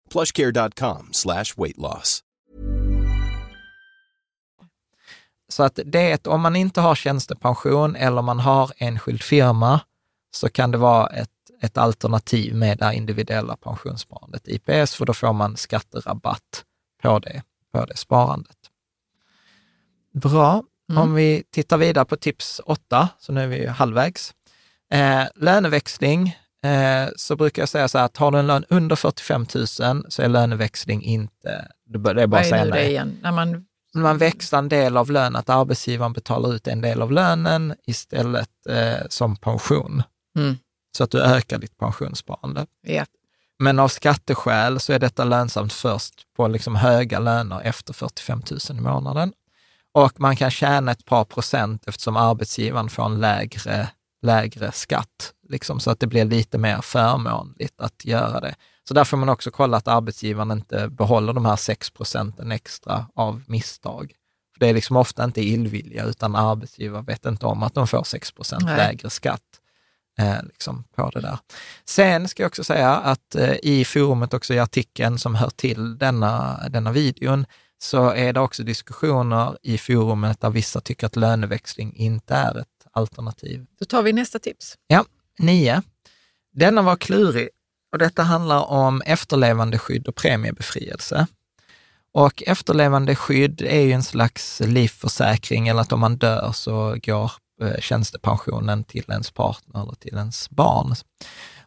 Speaker 4: plushcare.com slash weight loss.
Speaker 1: Så att det om man inte har tjänstepension eller man har enskild firma, så kan det vara ett, ett alternativ med det individuella pensionssparandet, IPS, för då får man skatterabatt på det, på det sparandet. Bra.
Speaker 2: Mm.
Speaker 1: Om vi tittar vidare på tips åtta, så nu är vi halvvägs. Eh, löneväxling, eh, så brukar jag säga så här att har du en lön under 45 000 så är löneväxling inte, det är bara
Speaker 2: Vad
Speaker 1: att
Speaker 2: är
Speaker 1: säga
Speaker 2: nu det
Speaker 1: nej.
Speaker 2: igen? När man,
Speaker 1: Man växlar en del av lönen, att arbetsgivaren betalar ut en del av lönen istället eh, som pension.
Speaker 2: Mm.
Speaker 1: Så att du ökar ditt pensionssparande.
Speaker 2: ja.
Speaker 1: Men av skatteskäl så är detta lönsamt först på liksom höga löner efter 45 000 i månaden. Och man kan tjäna ett par procent eftersom arbetsgivaren får en lägre, lägre skatt, liksom, så att det blir lite mer förmånligt att göra det. Så där får man också kolla att arbetsgivaren inte behåller de här 6 procenten extra av misstag. För Det är liksom ofta inte illvilja, utan arbetsgivare vet inte om att de får 6 procent lägre skatt eh, liksom på det där. Sen ska jag också säga att eh, i forumet, också i artikeln som hör till denna, denna videon, så är det också diskussioner i forumet där vissa tycker att löneväxling inte är ett alternativ.
Speaker 2: Då tar vi nästa tips.
Speaker 1: Ja, nio. Denna var klurig och detta handlar om efterlevandeskydd och premiebefrielse. Och efterlevandeskydd är ju en slags livförsäkring, eller att om man dör så går eh, tjänstepensionen till ens partner eller till ens barn.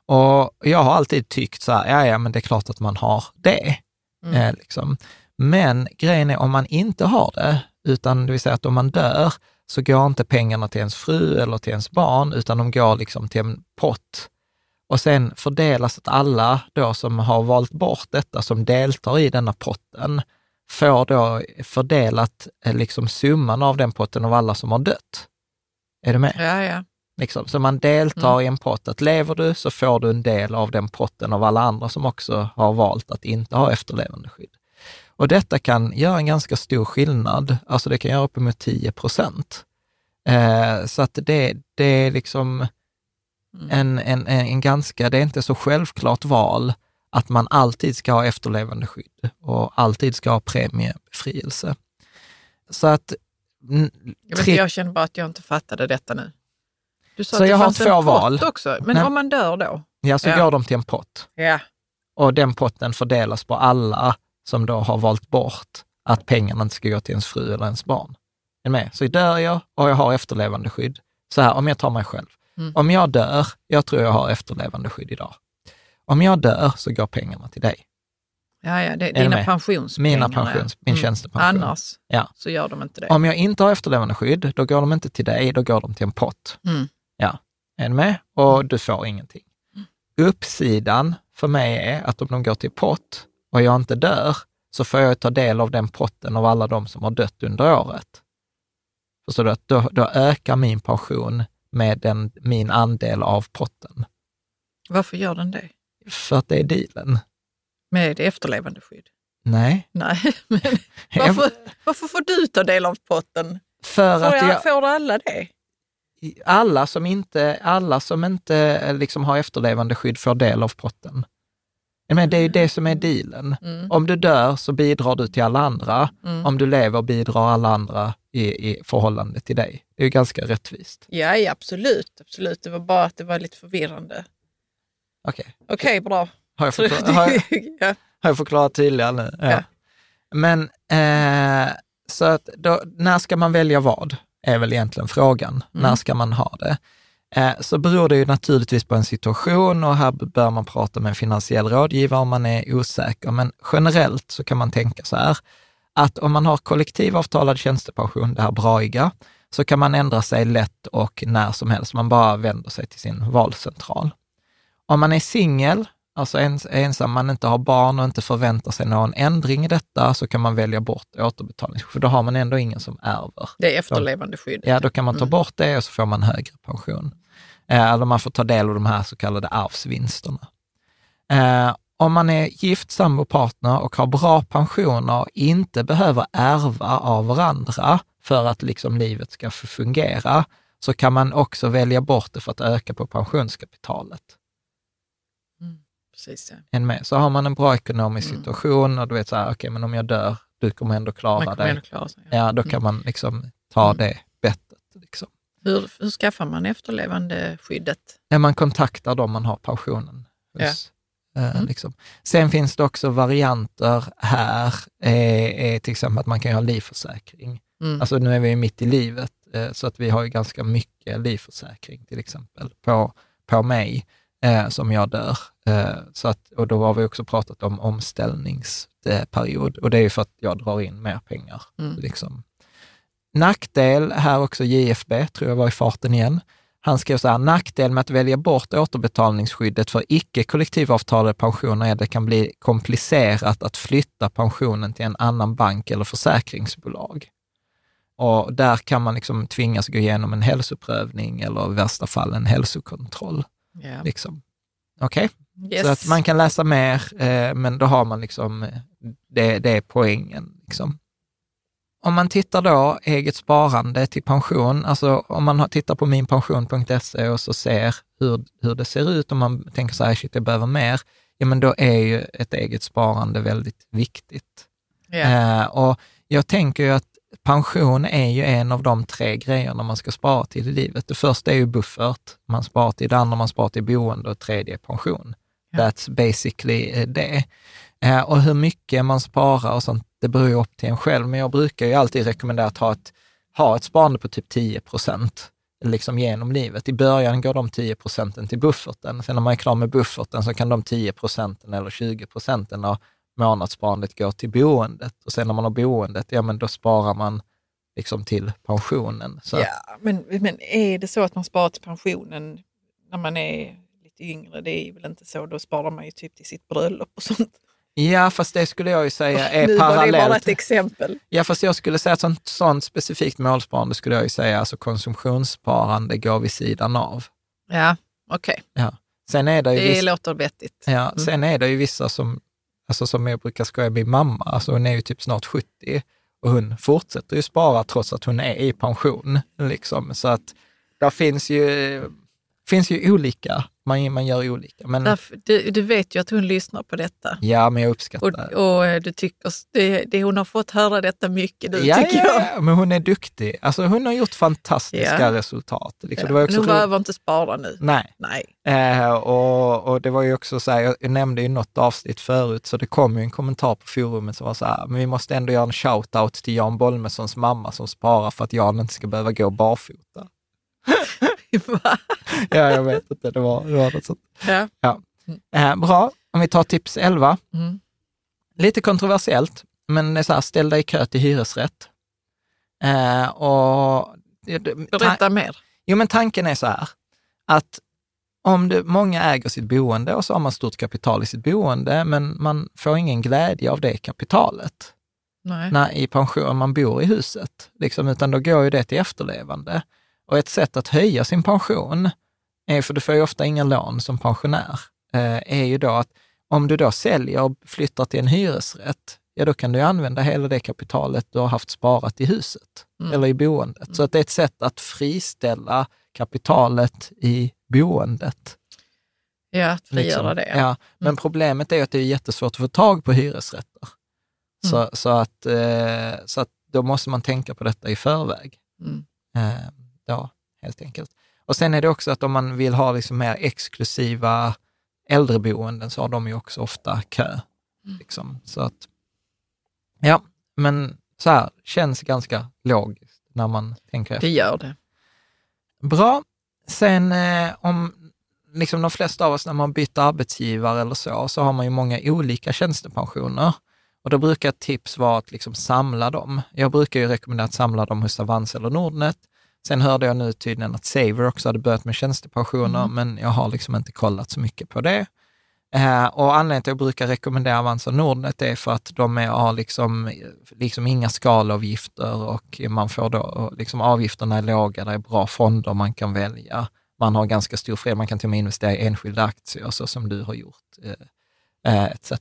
Speaker 1: Och jag har alltid tyckt så här, ja, ja, men det är klart att man har det. Eh, liksom. Men grejen är om man inte har det, utan det vill säga att om man dör, så går inte pengarna till ens fru eller till ens barn, utan de går liksom till en pott. Och sen fördelas att alla då som har valt bort detta, som deltar i denna potten, får då fördelat eh, liksom summan av den potten av alla som har dött. Är du med?
Speaker 2: Ja, ja.
Speaker 1: Liksom. Så man deltar i en pott, att lever du så får du en del av den potten av alla andra som också har valt att inte ha efterlevandeskydd. Och detta kan göra en ganska stor skillnad, alltså det kan göra uppemot 10 procent. Eh, så att det, det är liksom en, en, en, en ganska, det är inte så självklart val att man alltid ska ha efterlevandeskydd och alltid ska ha premiebefrielse. Så att... mm,
Speaker 2: Jag,
Speaker 1: tre-
Speaker 2: jag känner bara att jag inte fattade detta nu. Du sa
Speaker 1: Så
Speaker 2: att det
Speaker 1: jag har
Speaker 2: fanns
Speaker 1: två
Speaker 2: en pott
Speaker 1: val.
Speaker 2: också. Men
Speaker 1: Nej.
Speaker 2: om man dör då?
Speaker 1: Ja, så
Speaker 2: Ja.
Speaker 1: går de till en pott.
Speaker 2: Ja.
Speaker 1: och den potten fördelas på alla som då har valt bort att pengarna inte ska gå till ens fru eller ens barn. Är med? Så dör jag och jag har efterlevandeskydd. Så här, om jag tar mig själv.
Speaker 2: Mm.
Speaker 1: Om jag dör, jag tror jag har efterlevandeskydd idag. Om jag dör så går pengarna till dig.
Speaker 2: Ja, ja, det är dina pensionspengar.
Speaker 1: Mina pensions, min
Speaker 2: Mm.
Speaker 1: tjänstepension.
Speaker 2: Annars
Speaker 1: Ja.
Speaker 2: så gör de inte det.
Speaker 1: Om jag inte har efterlevandeskydd, då går de inte till dig, då går de till en pott.
Speaker 2: Mm.
Speaker 1: Ja, är ni med? Och du får ingenting. Uppsidan för mig är att om de går till pott och jag inte dör, så får jag ta del av den potten av alla de som har dött under året. Förstår du? Att då, då ökar min pension med den, min andel av potten.
Speaker 2: Varför gör den det?
Speaker 1: För att det är dealen.
Speaker 2: Med efterlevandeskydd?
Speaker 1: Nej.
Speaker 2: Nej, men varför, varför får du ta del av potten?
Speaker 1: För
Speaker 2: Får,
Speaker 1: att
Speaker 2: jag,
Speaker 1: jag,
Speaker 2: får alla det?
Speaker 1: alla som inte, alla som inte eh, liksom har efterlevandeskydd får del av potten. Men det är ju det som är dealen.
Speaker 2: Mm.
Speaker 1: Om du dör så bidrar du till alla andra.
Speaker 2: Mm.
Speaker 1: Om du lever bidrar alla andra i, i förhållande till dig. Det är ju ganska rättvist.
Speaker 2: Ja, ja, absolut. absolut. Det var bara att det var lite förvirrande.
Speaker 1: Okej,
Speaker 2: Okej, bra.
Speaker 1: har, jag förklar- har, jag-
Speaker 2: ja.
Speaker 1: har jag förklarat tydligare nu? Ja.
Speaker 2: Ja.
Speaker 1: Men eh, så att då, när ska man välja vad? Är väl egentligen frågan. När ska man ha det? Eh, så beror det ju naturligtvis på en situation och här bör man prata med en finansiell rådgivare om man är osäker. Men generellt så kan man tänka så här, att om man har kollektivavtalad tjänstepension, det här braiga, så kan man ändra sig lätt och när som helst. Man bara vänder sig till sin valcentral. Om man är singel, alltså ens, ensam, man inte har barn och inte förväntar sig någon ändring i detta, så kan man välja bort återbetalningsskydd, för då har man ändå ingen som ärver.
Speaker 2: Det är efterlevandeskyddet.
Speaker 1: Ja, då kan man ta
Speaker 2: Mm.
Speaker 1: bort det och så får man högre pension. Eh, Eller man får ta del av de här så kallade arvsvinsterna. Eh, om man är gift, sambo, partner och har bra pensioner och inte behöver ärva av varandra för att liksom livet ska fungera, så kan man också välja bort det för att öka på pensionskapitalet.
Speaker 2: Precis.
Speaker 1: Än med. Så har man en bra ekonomisk
Speaker 2: Mm.
Speaker 1: situation och du vet så här, okej, men om jag dör, du kommer ändå klara dig.
Speaker 2: klara sig. Ja.
Speaker 1: Ja, då kan man liksom ta
Speaker 2: Mm.
Speaker 1: det.
Speaker 2: Hur, hur skaffar man efterlevandeskyddet?
Speaker 1: när man kontaktar dem man har pensionen hos. Eh,
Speaker 2: Mm.
Speaker 1: liksom. Sen finns det också varianter här, eh, är till exempel att man kan ha livförsäkring.
Speaker 2: Mm.
Speaker 1: Alltså nu är vi mitt i livet, eh, så att vi har ju ganska mycket livförsäkring till exempel på, på mig eh, som jag dör. Eh, så att, och då har vi också pratat om omställningsperiod och det är ju för att jag drar in mer pengar.
Speaker 2: Mm.
Speaker 1: Liksom. Nackdel, här också JFB, tror jag var i farten igen. Han skrev så här, nackdel med att välja bort återbetalningsskyddet för icke kollektivavtalade pensioner är att det kan bli komplicerat att flytta pensionen till en annan bank eller försäkringsbolag. Och där kan man liksom tvingas gå igenom en hälsoprövning eller i värsta fall en hälsokontroll.
Speaker 2: Ja.
Speaker 1: Liksom. Okej?
Speaker 2: Yes.
Speaker 1: Så att man kan läsa mer, eh, men då har man liksom, eh, det, det är poängen. Liksom. Om man tittar då eget sparande till pension, alltså om man tittar på minpension.se och så ser hur, hur det ser ut, om man tänker så här, shit, jag behöver mer, ja men då är ju ett eget sparande väldigt viktigt.
Speaker 2: ja.
Speaker 1: Eh, och jag tänker ju att pension är ju en av de tre grejerna man ska spara till i livet. Det första är ju buffert, man sparar till det andra man sparar till boende och tredje är pension.
Speaker 2: Ja.
Speaker 1: That's basically eh, det. Eh, och hur mycket man sparar och sånt, det beror ju upp till en själv. Men jag brukar ju alltid rekommendera att ha ett, ha ett sparande på typ 10 procent liksom genom livet. I början går de 10 procenten till bufferten. Sen när man är klar med bufferten så kan de 10 procenten eller 20 procenten av månadssparandet gå till boendet. Och sen när man har boendet, ja men då sparar man liksom till pensionen. Så
Speaker 2: ja, men, men är det så att man sparar till pensionen när man är lite yngre? Det är väl inte så, då sparar man ju typ till sitt bröllop och sånt
Speaker 1: ja, fast det skulle jag ju säga är
Speaker 2: nu var det
Speaker 1: parallellt.
Speaker 2: bara ett exempel.
Speaker 1: Ja, fast jag skulle säga att sånt, sånt specifikt målsparande skulle jag ju säga, alltså konsumtionssparande går vid sidan av.
Speaker 2: Ja, okej.
Speaker 1: Ja. Sen är det ju
Speaker 2: Det
Speaker 1: vissa,
Speaker 2: låter vettigt.
Speaker 1: ja,
Speaker 2: Mm.
Speaker 1: sen är det ju vissa som, alltså som jag brukar skoja, min mamma, alltså hon är ju typ snart 70 och hon fortsätter ju spara trots att hon är i pension. Liksom. Så att där finns ju, finns ju olika, man, man gör olika. Men
Speaker 2: Därför, du, du vet ju att hon lyssnar på detta.
Speaker 1: ja, men jag uppskattar
Speaker 2: Och, och eh, du tycker, det, det, hon har fått höra detta mycket nu
Speaker 1: ja,
Speaker 2: tycker
Speaker 1: ja,
Speaker 2: jag.
Speaker 1: ja, men hon är duktig. Alltså hon har gjort fantastiska
Speaker 2: Ja.
Speaker 1: resultat. Liksom.
Speaker 2: Ja,
Speaker 1: Det var också
Speaker 2: hon
Speaker 1: roligt-
Speaker 2: behöver inte spara nu.
Speaker 1: Nej,
Speaker 2: Nej.
Speaker 1: Eh, och, och det var ju också så här, jag- jag nämnde ju något avsnitt förut, så det kom ju en kommentar på forumet som var så här, men vi måste ändå göra en shout-out till Jan Bolmessons mamma som sparar för att Jan inte ska behöva gå barfota.
Speaker 2: Va?
Speaker 1: Ja, jag vet inte, det var, det var något sånt.
Speaker 2: ja.
Speaker 1: Eh, bra, om vi tar tips 11.
Speaker 2: Mm.
Speaker 1: Lite kontroversiellt, men det är så här, ställ dig i kö till hyresrätt. Eh, och,
Speaker 2: Berätta mer.
Speaker 1: Jo, men tanken är så här, att om det, många äger sitt boende och så har man stort kapital i sitt boende, men man får ingen glädje av det kapitalet
Speaker 2: Nej.
Speaker 1: när i pension, om man bor i huset, liksom, utan då går ju det till efterlevande. Och ett sätt att höja sin pension, är, för du får ju ofta inga lån som pensionär, eh, är ju då att om du då säljer och flyttar till en hyresrätt, ja då kan du använda hela det kapitalet du har haft sparat i huset
Speaker 2: Mm.
Speaker 1: eller i boendet. Så att det är ett sätt att friställa kapitalet i boendet.
Speaker 2: Ja, att frigöra
Speaker 1: liksom.
Speaker 2: det.
Speaker 1: Ja. Men
Speaker 2: Mm.
Speaker 1: problemet är att det är jättesvårt att få tag på hyresrätter. Så,
Speaker 2: Mm.
Speaker 1: så, att, eh, så att då måste man tänka på detta i förväg.
Speaker 2: Mm.
Speaker 1: Eh, ja, helt enkelt. Och sen är det också att om man vill ha liksom mer exklusiva äldreboenden så har de ju också ofta kö.
Speaker 2: Mm.
Speaker 1: Liksom. Så att, ja, men så här, känns ganska logiskt när man tänker efter.
Speaker 2: Det gör det.
Speaker 1: Bra. Sen eh, om liksom de flesta av oss när man byter arbetsgivare eller så, så har man ju många olika tjänstepensioner. Och då brukar ett tips vara att liksom samla dem. Jag brukar ju rekommendera att samla dem hos Avanza eller Nordnet. Sen hörde jag nu tydligen att Saver också hade börjat med tjänstepensioner,
Speaker 2: Mm.
Speaker 1: men jag har liksom inte kollat så mycket på det. Eh, och anledningen till att jag brukar rekommendera Avanza Nordnet är för att de är, har liksom, liksom inga skalavgifter och man får då, liksom avgifterna är låga, det är bra fonder man kan välja. Man har ganska stor frihet, man kan till och med investera i enskilda aktier så som du har gjort. Eh, Eh, etc.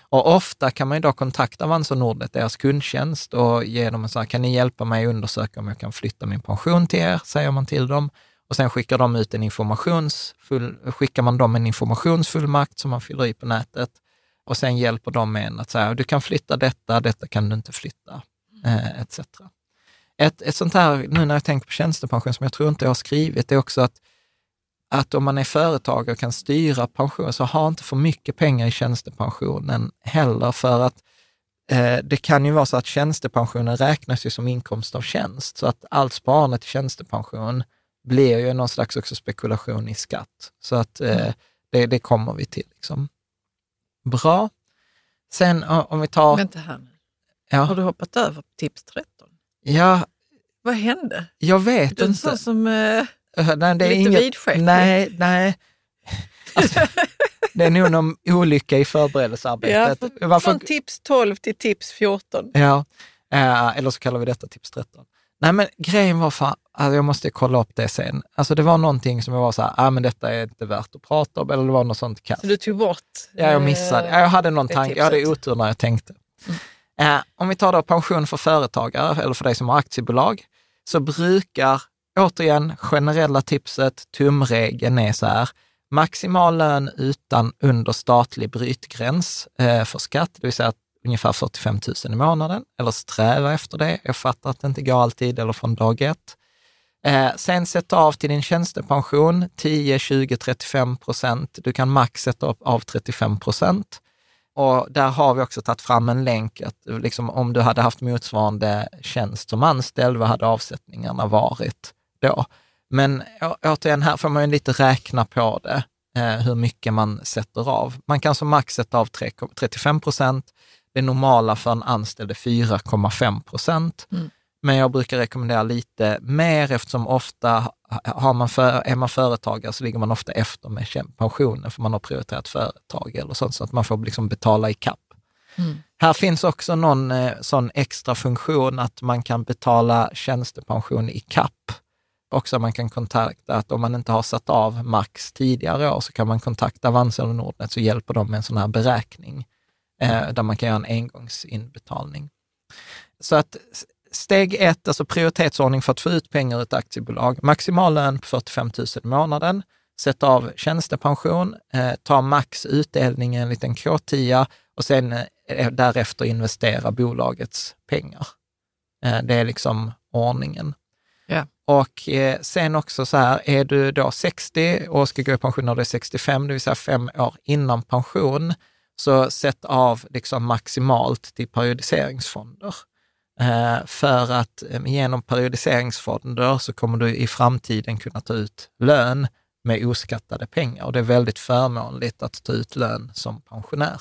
Speaker 1: Och ofta kan man ju då kontakta Avanza Nordnet, deras kundtjänst och ge dem en sån här, kan ni hjälpa mig att undersöka om jag kan flytta min pension till er, säger man till dem. Och sen skickar de ut en informationsfull, skickar man dem en informationsfullmakt som man fyller i på nätet och sen hjälper de med en att säga, du kan flytta detta, detta kan du inte flytta, eh, etc. Ett, ett sånt här, nu när jag tänker på tjänstepension, som jag tror inte jag har skrivit, är också att att om man är företagare och kan styra pension, så ha inte för mycket pengar i tjänstepensionen heller, för att eh, det kan ju vara så att tjänstepensionen räknas ju som inkomst av tjänst, så att allt sparande till tjänstepension blir ju någon slags också spekulation i skatt. Så att eh, det, det kommer vi till. Liksom. Bra. Sen om vi tar...
Speaker 2: Vänta här nu. Har
Speaker 1: Ja,
Speaker 2: du hoppat över tips 13?
Speaker 1: ja
Speaker 2: Vad hände?
Speaker 1: jag vet
Speaker 2: Du
Speaker 1: inte.
Speaker 2: som... Eh,
Speaker 1: Eh, Nej, det är
Speaker 2: Lite
Speaker 1: inget. Nej, nej. Alltså, det är nog någon olycka i
Speaker 2: ja,
Speaker 1: förberedelsearbetet.
Speaker 2: för,
Speaker 1: Varför,
Speaker 2: Från tips 12 till tips 14.
Speaker 1: ja, eh, eller så kallar vi detta tips 13. Nej, men grejen var fan, alltså jag måste kolla upp det sen. Alltså det var någonting som jag var så här, ah, men detta är inte värt att prata om, eller det var något sånt kast.
Speaker 2: Så du tog bort...
Speaker 1: Ja, jag missade. Ja, Jag hade någon tanke, jag hade otur när jag tänkte. Eh, om vi tar då pension för företagare, eller för dig som har aktiebolag, så brukar, återigen, generella tipset, tumregeln är så här, maximal lön utan under statlig brytgräns eh, för skatt, det vill säga ungefär 45 000 i månaden, eller sträva efter det. Jag fattar att det inte går alltid, eller från dag ett. Eh, sen sätta av till din tjänstepension 10, 20, 35 procent. Du kan max sätta av 35 procent. Och där har vi också tagit fram en länk att liksom, om du hade haft motsvarande tjänst som anställd, vad hade avsättningarna varit då? Men å- återigen, här får man ju lite räkna på det, eh, hur mycket man sätter av. Man kan som max sätta av 3, 35 procent. Det normala för en anställd är 4,5 procent. Men jag brukar rekommendera lite mer eftersom ofta har man för, är man företagare så ligger man ofta efter med pensionen för man har prioriterat företag eller sånt så att man får liksom betala i kapp. Här finns också någon eh, sån extra funktion att man kan betala tjänstepension i kapp. Också man kan kontakta att om man inte har satt av max tidigare år så kan man kontakta Avanza eller Nordnet så hjälper de med en sån här beräkning eh, där man kan göra en engångsinbetalning. Så att steg ett, alltså prioritetsordning för att få ut pengar ur ett aktiebolag. Maximal lön på 45 000 i månaden. Sätt av tjänstepension, eh, ta max utdelning i en liten K10 och sen eh, därefter investera bolagets pengar. Eh, det är liksom ordningen.
Speaker 2: Ja.
Speaker 1: Och eh, sen också så här, är du då 60 och ska gå i pension när du är 65, det vill säga fem år innan pension, så sätt av liksom maximalt till periodiseringsfonder. Eh, för att eh, genom periodiseringsfonder så kommer du i framtiden kunna ta ut lön med oskattade pengar och det är väldigt förmånligt att ta ut lön som pensionär.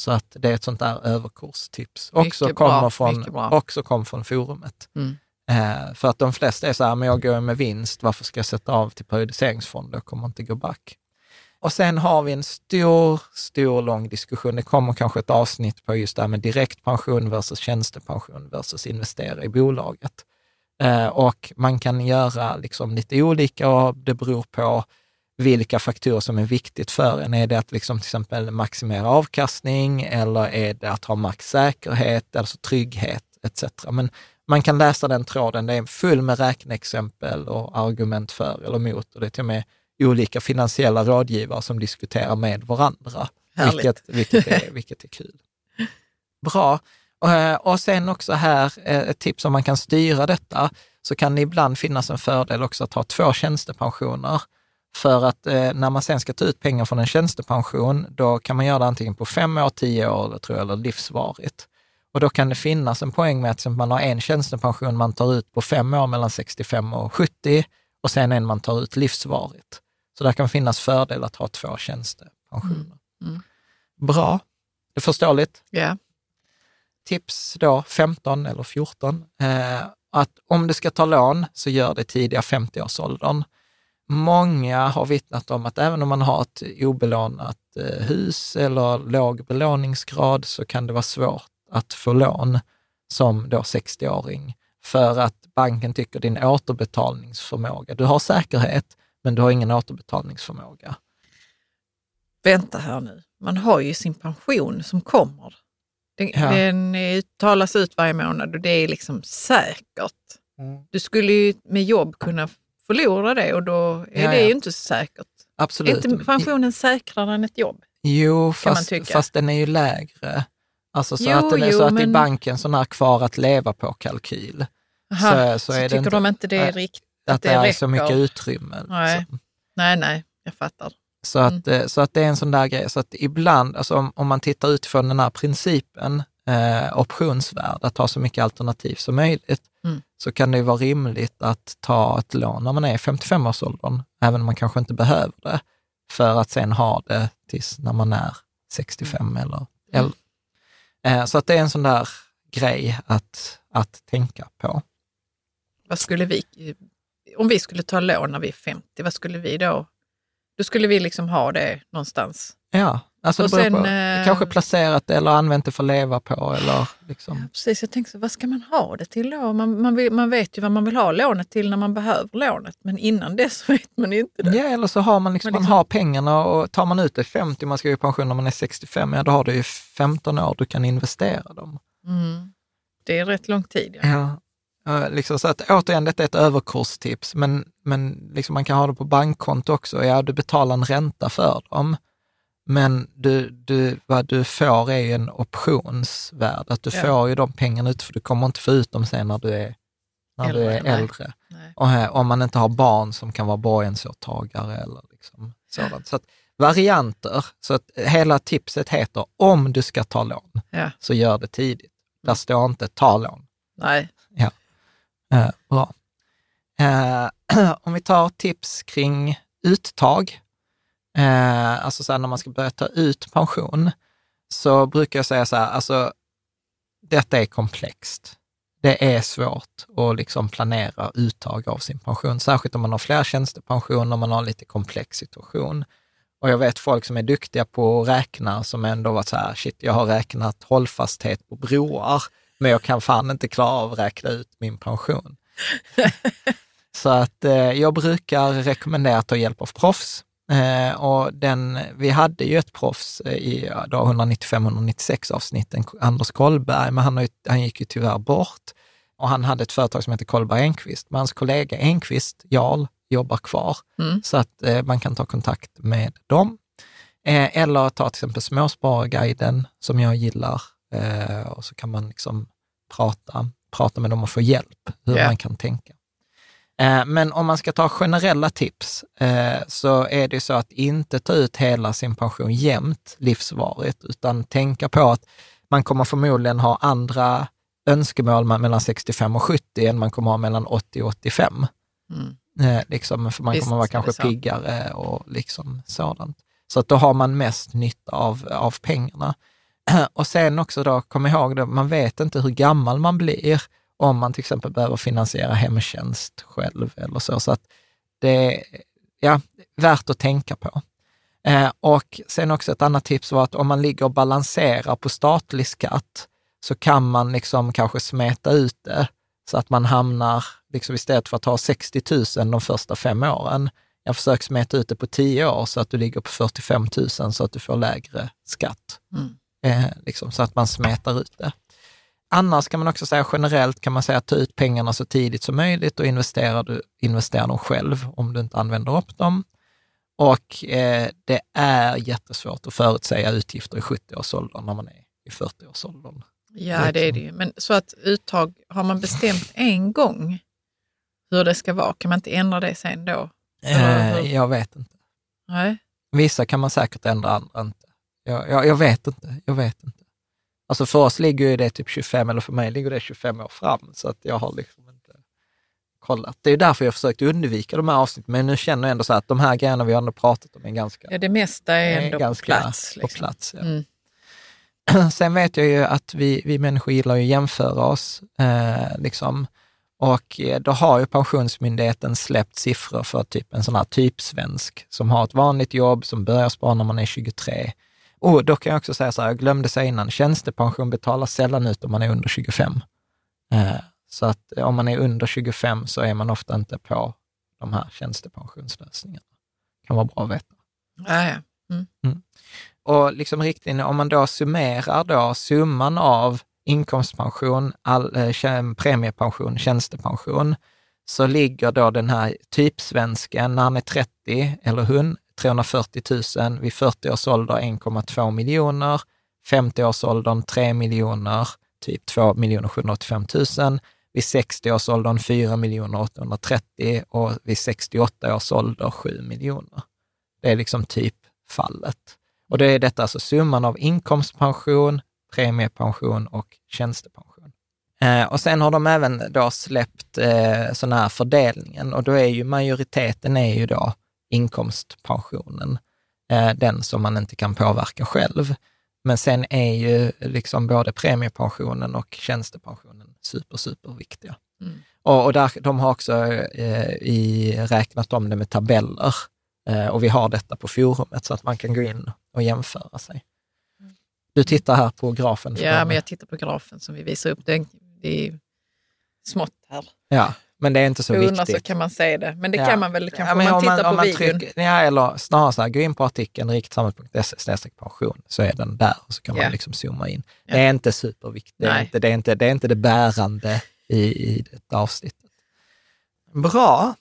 Speaker 1: Så att det är ett sånt där överkurstips. Också
Speaker 2: Mycket bra,
Speaker 1: kommer från, också kom från forumet.
Speaker 2: Mm.
Speaker 1: Eh, för att de flesta är så här, men jag går med vinst, varför ska jag sätta av till periodiseringsfonder? Jag kommer inte gå back. Och sen har vi en stor, stor lång diskussion. Det kommer kanske ett avsnitt på just det här med direktpension versus tjänstepension versus investera i bolaget. Eh, och man kan göra liksom lite olika och det beror på vilka faktorer som är viktigt för en. Är det att liksom till exempel maximera avkastning eller är det att ha max säkerhet, alltså trygghet etc. Men man kan läsa den tråden, det är full med räkneexempel och argument för eller emot och det är till och med olika finansiella rådgivare som diskuterar med varandra,
Speaker 2: Härligt.
Speaker 1: vilket, vilket, är, vilket är kul. Bra. Eh, Och sen också här eh, ett tips om man kan styra detta, så kan det ibland finnas en fördel också att ha två tjänstepensioner. För att eh, när man sen ska ta ut pengar från en tjänstepension, då kan man göra det antingen på fem år, tio år tror jag, eller livsvarigt. Och då kan det finnas en poäng med att man har en tjänstepension man tar ut på fem år mellan 65 och 70 och sen en man tar ut livsvarigt. Så där kan finnas fördel att ha två tjänstepensioner.
Speaker 2: Mm.
Speaker 1: Bra. Det är förståeligt.
Speaker 2: Ja.
Speaker 1: Tips då 15 eller 14. Eh, att om du ska ta lån så gör det tidiga 50-årsåldern. Många har vittnat om att även om man har ett obelånat eh, hus eller låg belåningsgrad så kan det vara svårt att få lån som då 60-åring för att banken tycker din återbetalningsförmåga, du har säkerhet men du har ingen återbetalningsförmåga.
Speaker 2: Vänta här nu, man har ju sin pension som kommer. Den,
Speaker 1: Ja.
Speaker 2: den talas ut varje månad och det är liksom säkert.
Speaker 1: Mm.
Speaker 2: Du skulle ju med jobb kunna förlora det och då är
Speaker 1: Ja,
Speaker 2: det
Speaker 1: ja.
Speaker 2: ju inte så säkert. Är
Speaker 1: Absolut.
Speaker 2: inte pensionen säkrare än ett jobb?
Speaker 1: Jo, fast, fast den är ju lägre. Alltså så
Speaker 2: Jo,
Speaker 1: att den är
Speaker 2: jo,
Speaker 1: så att i
Speaker 2: men-
Speaker 1: banken sån här kvar att leva på-kalkyl. Så-
Speaker 2: så,
Speaker 1: så det
Speaker 2: tycker
Speaker 1: inte-
Speaker 2: de inte det är
Speaker 1: nej,
Speaker 2: riktigt?
Speaker 1: Att, det, är så mycket utrymme.
Speaker 2: Nej.
Speaker 1: liksom.
Speaker 2: Nej, nej, jag fattar.
Speaker 1: Så att, eh, så att det är en sån där grej. Så att ibland, alltså om, om man tittar utifrån den här principen, eh, optionsvärd, att ha så mycket alternativ som möjligt,
Speaker 2: Mm.
Speaker 1: så kan det ju vara rimligt att ta ett lån när man är i 55-årsåldern, även om man kanske inte behöver det, för att sen ha det tills när man är 65 eller äldre. Eh, så att det är en sån där grej att, att tänka på.
Speaker 2: Vad skulle vi, om vi skulle ta lån när vi är 50, vad skulle vi då? Då skulle vi liksom ha det någonstans.
Speaker 1: Ja, alltså
Speaker 2: Och sen,
Speaker 1: på,
Speaker 2: eh,
Speaker 1: kanske placerat det eller använt det för att leva på eller liksom.
Speaker 2: Precis, jag tänkte så, vad ska man ha det till då? Man, man, vill, man vet ju vad man vill ha lånet till när man behöver lånet, men innan dess vet man inte det.
Speaker 1: Ja, eller så har man, liksom, man
Speaker 2: liksom-
Speaker 1: har pengarna och tar man ut det 50, man ska ju i pension när man är 65, ja då har du ju 15 år du kan investera dem.
Speaker 2: Mm. Det är rätt lång tid. Ja.
Speaker 1: Ja. Ja, liksom, så att återigen, detta är ett överkurstips, men, men liksom man kan ha det på bankkonto också. Ja, du betalar en ränta för dem, men du, du, vad du får är ju en optionsvärde, att du
Speaker 2: Ja.
Speaker 1: får ju de pengarna ut, för du kommer inte få ut dem sen när du är, när du
Speaker 2: Äldre,
Speaker 1: är
Speaker 2: nej.
Speaker 1: äldre.
Speaker 2: Nej.
Speaker 1: Och här, om man inte har barn som kan vara borgensåtagare eller liksom sådant. Så att varianter, så att hela tipset heter om du ska ta lån,
Speaker 2: Ja.
Speaker 1: så gör det tidigt. Där står inte ta lån.
Speaker 2: Nej.
Speaker 1: Eh, bra. Eh, om vi tar tips kring uttag, eh, alltså så här, när man ska börja ta ut pension, så brukar jag säga så här, alltså detta är komplext. Det är svårt att liksom planera uttag av sin pension, särskilt om man har fler tjänstepensioner, man har en lite komplex situation. Och jag vet folk som är duktiga på att räkna, som ändå varit så här, shit, jag har räknat hållfasthet på broar, men jag kan fan inte klara av att räkna ut min pension. så att eh, jag brukar rekommendera att ta hjälp av proffs. Eh, och den, vi hade ju ett proffs eh, i ja, då 195-196 avsnitten, Anders Kollberg, men han, har ju, han gick ju tyvärr bort. Och han hade ett företag som heter Kollberg Enqvist, men hans kollega Enqvist, Jarl, jobbar kvar.
Speaker 2: Mm.
Speaker 1: Så att eh, man kan ta kontakt med dem. Eh, eller ta till exempel Småspararguiden som jag gillar. Eh, och så kan man liksom prata, prata med dem och få hjälp hur
Speaker 2: Ja.
Speaker 1: man kan tänka. Eh, men om man ska ta generella tips eh, så är det så att inte ta ut hela sin pension jämnt livsvarigt, utan tänka på att man kommer förmodligen ha andra önskemål mellan 65 och 70 än man kommer ha mellan 80 och 85.
Speaker 2: Mm.
Speaker 1: Eh, liksom, för man
Speaker 2: Visst,
Speaker 1: kommer vara kanske piggare och liksom sådant. Så att då har man mest nytta av, av pengarna. Och sen också då, kom ihåg det, man vet inte hur gammal man blir om man till exempel behöver finansiera hemtjänst själv eller så. Så att det är ja, värt att tänka på. Eh, och sen också ett annat tips var att om man ligger och balanserar på statlig skatt så kan man liksom kanske smeta ut det så att man hamnar, liksom istället för att ha 60 000 de första fem åren, jag försöker smeta ut det på 10 år så att du ligger på 45 000 så att du får lägre skatt.
Speaker 2: Mm.
Speaker 1: Eh, liksom, så att man smetar ut det. Annars kan man också säga generellt kan man säga ta ut pengarna så tidigt som möjligt och investera, du, investera dem själv om du inte använder upp dem. Och eh, det är jättesvårt att förutsäga utgifter i 70-årsåldern när man är i 40-årsåldern.
Speaker 2: Ja, det är det ju. Men så att uttag, har man bestämt en gång hur det ska vara, kan man inte ändra det sen då?
Speaker 1: Eh, jag vet inte.
Speaker 2: Nej.
Speaker 1: Vissa kan man säkert ändra, andra inte. Jag, jag, jag vet inte. Jag vet inte. Alltså för oss ligger ju det typ 25, eller för mig ligger det 25 år fram, så att jag har liksom inte kollat. Det är därför jag försökt undvika de här avsnitten, men nu känner jag ändå så att de här grejerna vi har pratat om är ganska,
Speaker 2: Ja, det mesta är ändå
Speaker 1: ganska
Speaker 2: på plats.
Speaker 1: På
Speaker 2: Liksom.
Speaker 1: plats ja.
Speaker 2: Mm.
Speaker 1: Sen vet jag ju att vi, vi människor gillar att jämföra oss. Eh, liksom. Och eh, då har ju Pensionsmyndigheten släppt siffror för typ en sån här typsvensk som har ett vanligt jobb, som börjar spara när man är 23. Och då kan jag också säga så här, jag glömde säga innan, tjänstepension betalas sällan ut om man är under 25. Eh, så att om man är under 25 så är man ofta inte på de här tjänstepensionslösningarna. kan vara bra att veta.
Speaker 2: Ja, ja. Mm.
Speaker 1: Och liksom riktlinjer, om man då summerar då summan av inkomstpension, all, eh, premiepension, tjänstepension, så ligger då den här typsvensken när han är 30, eller hon, 340 000, vid 40 års ålder 1,2 miljoner, 50 års åldern 3 miljoner, typ 2 785 000, vid 60 års åldern 4 830 och vid 68 års ålder 7 miljoner. Det är liksom typ fallet. Och det är detta alltså summan av inkomstpension, premiepension och tjänstepension. Eh, och sen har de även då släppt eh, sån här fördelningen och då är ju majoriteten är ju då inkomstpensionen, eh, den som man inte kan påverka själv. Men sen är ju liksom både premiepensionen och tjänstepensionen super, super viktiga. Mm. Och, och där, de har också eh, i, räknat om det med tabeller eh, och vi har detta på forumet så att man kan gå in och jämföra sig. Du tittar här på grafen.
Speaker 2: Ja, men jag tittar på grafen som vi visar upp. Det, det är smått här.
Speaker 1: Ja, men det är inte så
Speaker 2: Under
Speaker 1: viktigt.
Speaker 2: så kan man se det. Men det
Speaker 1: Ja.
Speaker 2: kan man väl kanske
Speaker 1: Ja,
Speaker 2: om man tittar
Speaker 1: om
Speaker 2: på
Speaker 1: man
Speaker 2: videon.
Speaker 1: trycker- ja, eller snarare så här, gå in på artikeln riktsamhället.se pension, så är den där och så kan
Speaker 2: Ja.
Speaker 1: man liksom zooma in.
Speaker 2: Ja.
Speaker 1: Det är inte superviktigt, det är inte det, är inte, det är inte det bärande i, i detta avsnittet. Bra.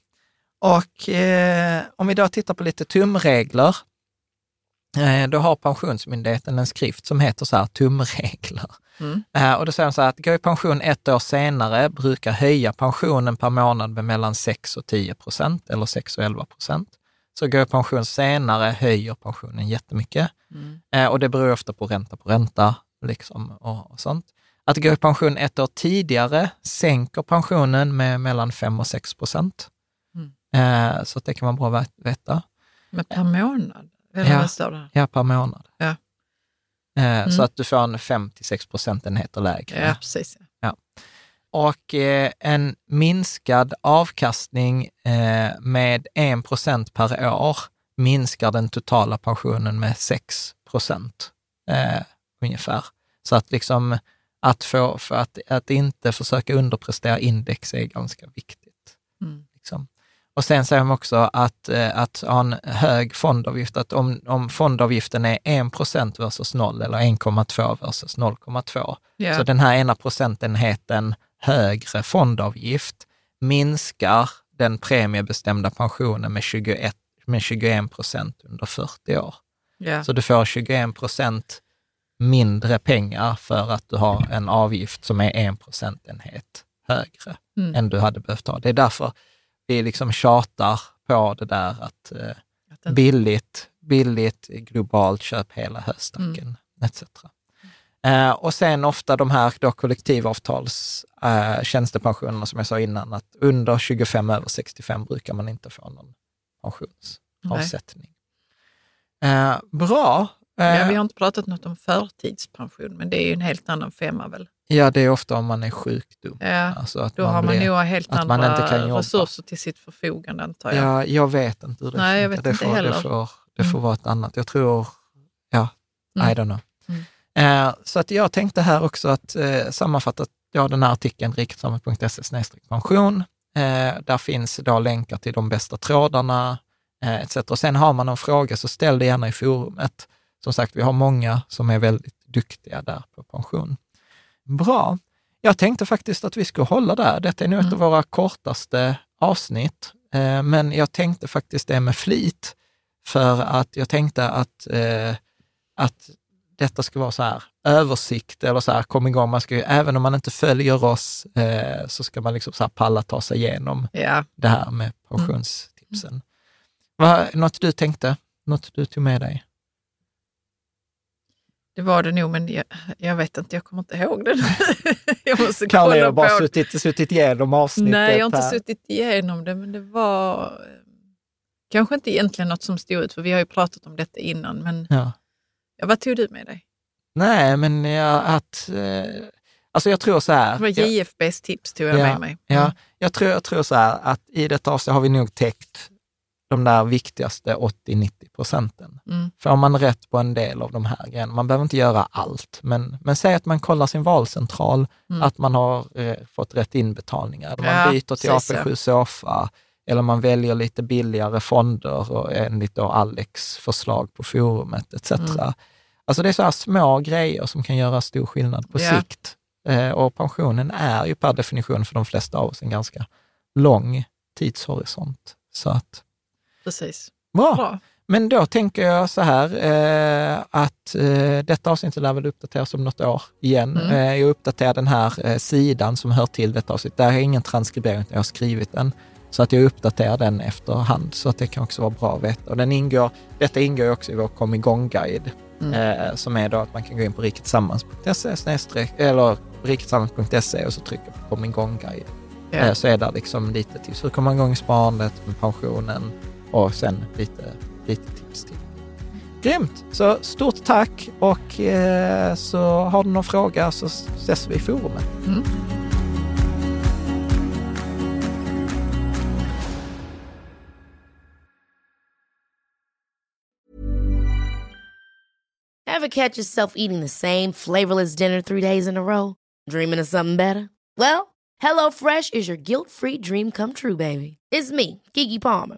Speaker 1: Och eh, om vi då tittar på lite tumregler, då har Pensionsmyndigheten en skrift som heter så här tumregler.
Speaker 2: Mm.
Speaker 1: Eh, och då säger de så här att gå i pension ett år senare brukar höja pensionen per månad med mellan 6 och 10 procent eller 6 och 11 procent. Så gå i pension senare höjer pensionen jättemycket.
Speaker 2: Mm.
Speaker 1: Eh, och det beror ofta på ränta på ränta liksom, och, sånt. Att gå i pension ett år tidigare sänker pensionen med mellan 5 och 6 procent.
Speaker 2: Mm.
Speaker 1: Eh, så det kan vara bra att veta.
Speaker 2: Men per månad? Eller
Speaker 1: Ja.
Speaker 2: står det?
Speaker 1: Ja, per månad.
Speaker 2: Ja.
Speaker 1: Eh, Så att du får en 5-6 procentenheter lägre.
Speaker 2: Ja, precis. Ja.
Speaker 1: och eh, en minskad avkastning eh, med 1 procent per år minskar den totala pensionen med 6 procent eh, ungefär. Så att liksom att, få, för att, att inte försöka underprestera index är ganska viktigt.
Speaker 2: Mm.
Speaker 1: Och sen säger de också att, eh, att ha en hög fondavgift, att om, om fondavgiften är 1 procent versus 0 eller 1,2 versus 0,2,
Speaker 2: Ja.
Speaker 1: så den här ena procentenheten högre fondavgift minskar den premiebestämda pensionen med 21, med 21 procent under 40 år.
Speaker 2: Ja.
Speaker 1: Så du får 21 procent mindre pengar för att du har en avgift som är en procentenhet högre
Speaker 2: Mm.
Speaker 1: än du hade behövt ha. Det är därför vi liksom tjatar på det där att eh, billigt, billigt, globalt, köp hela höstacken,
Speaker 2: Mm.
Speaker 1: etc. Eh, och sen ofta de här då kollektivavtals eh, tjänstepensionerna som jag sa innan, att under 25 över 65 brukar man inte få någon pensionsavsättning. Eh, bra. Eh,
Speaker 2: Ja, vi har inte pratat något om förtidspension, men det är ju en helt annan femma väl?
Speaker 1: Ja, det är ofta om man är sjukdom.
Speaker 2: Ja,
Speaker 1: Alltså att
Speaker 2: då har man
Speaker 1: blir-
Speaker 2: nog helt
Speaker 1: att man
Speaker 2: andra
Speaker 1: inte kan jobba.
Speaker 2: resurser till sitt förfogande antar jag.
Speaker 1: Ja, jag vet inte hur det
Speaker 2: Nej, jag
Speaker 1: funkar.
Speaker 2: vet
Speaker 1: det
Speaker 2: inte
Speaker 1: får,
Speaker 2: heller.
Speaker 1: Det får, det får
Speaker 2: Mm.
Speaker 1: vara ett annat. Jag tror, ja,
Speaker 2: Mm.
Speaker 1: I don't know.
Speaker 2: Mm.
Speaker 1: Eh, så att jag tänkte här också att eh, sammanfatta ja, den här artikeln, riketsamhället.se pension. Eh, där finns då länkar till de bästa trådarna eh, etc. Och sen har man någon fråga så ställ det gärna i forumet. Som sagt, vi har många som är väldigt duktiga där på pension. Bra. Jag tänkte faktiskt att vi skulle hålla där. Detta är nu ett
Speaker 2: Mm.
Speaker 1: av våra kortaste avsnitt, eh, men jag tänkte faktiskt det med flit. För att jag tänkte att, eh, att detta ska vara så här översikt eller så här, kom igång. Man ska, ju- även om man inte följer oss eh, så ska man liksom så här palla ta sig igenom
Speaker 2: Ja.
Speaker 1: det här med pensionstipsen. Vad, något du tänkte? Något du tog med dig?
Speaker 2: Det var det nog, men jag, jag vet inte, jag kommer inte ihåg det. jag måste
Speaker 1: Kalle, jag har bara
Speaker 2: på
Speaker 1: suttit, suttit igenom avsnittet.
Speaker 2: Nej, jag har inte
Speaker 1: här.
Speaker 2: suttit igenom det, men det var eh, kanske inte egentligen något som stod ut, för vi har ju pratat om detta innan. Men
Speaker 1: Ja.
Speaker 2: ja, vad tog du med dig?
Speaker 1: Nej, men ja, att... Eh, alltså jag tror så här.
Speaker 2: Det var
Speaker 1: jag-
Speaker 2: JFBs tips tog jag
Speaker 1: Ja,
Speaker 2: med mig.
Speaker 1: Ja, jag tror, jag tror så här att i detta avsnitt har vi nog täckt de där viktigaste 80-90 procenten.
Speaker 2: Mm.
Speaker 1: Får man rätt på en del av de här grejerna, man behöver inte göra allt, men, men säg att man kollar sin valcentral,
Speaker 2: Mm.
Speaker 1: att man har eh, fått rätt inbetalningar, eller man
Speaker 2: Ja,
Speaker 1: byter till
Speaker 2: precis,
Speaker 1: AP7 Sofa, eller man väljer lite billigare fonder och enligt då Alex förslag på forumet etc.
Speaker 2: Mm.
Speaker 1: Alltså det är så här små grejer som kan göra stor skillnad på
Speaker 2: Ja.
Speaker 1: sikt. Eh, och pensionen är ju per definition för de flesta av oss en ganska lång tidshorisont. Så att,
Speaker 2: Precis.
Speaker 1: bra.
Speaker 2: Bra.
Speaker 1: Men då tänker jag så här eh, att eh, detta avsnitt lär väl uppdateras om något år igen.
Speaker 2: Mm.
Speaker 1: Eh, jag uppdaterar den här eh, sidan som hör till detta avsnitt. Där jag ingen transkribering, jag har skrivit den. Så att jag uppdaterar den efterhand, så att det kan också vara bra att veta. Och den ingår, detta ingår också i vår kom igång-guide,
Speaker 2: Mm.
Speaker 1: eh, som är då att man kan gå in på riketsammans.se eller riketsammans.se och så trycka på kom igång-guide. Eh, så är det liksom lite tips. Hur kommer man igång i sparandet med pensionen och sen lite, lite tips till. Grymt! Så stort tack och eh, så har du någon fråga så ses vi i forumet.
Speaker 2: Mm.
Speaker 5: Ever catch yourself eating the same flavorless dinner three days in a row? Dreaming of something better? Well, HelloFresh is your guilt-free dream come true, baby. It's me, Kiki Palmer.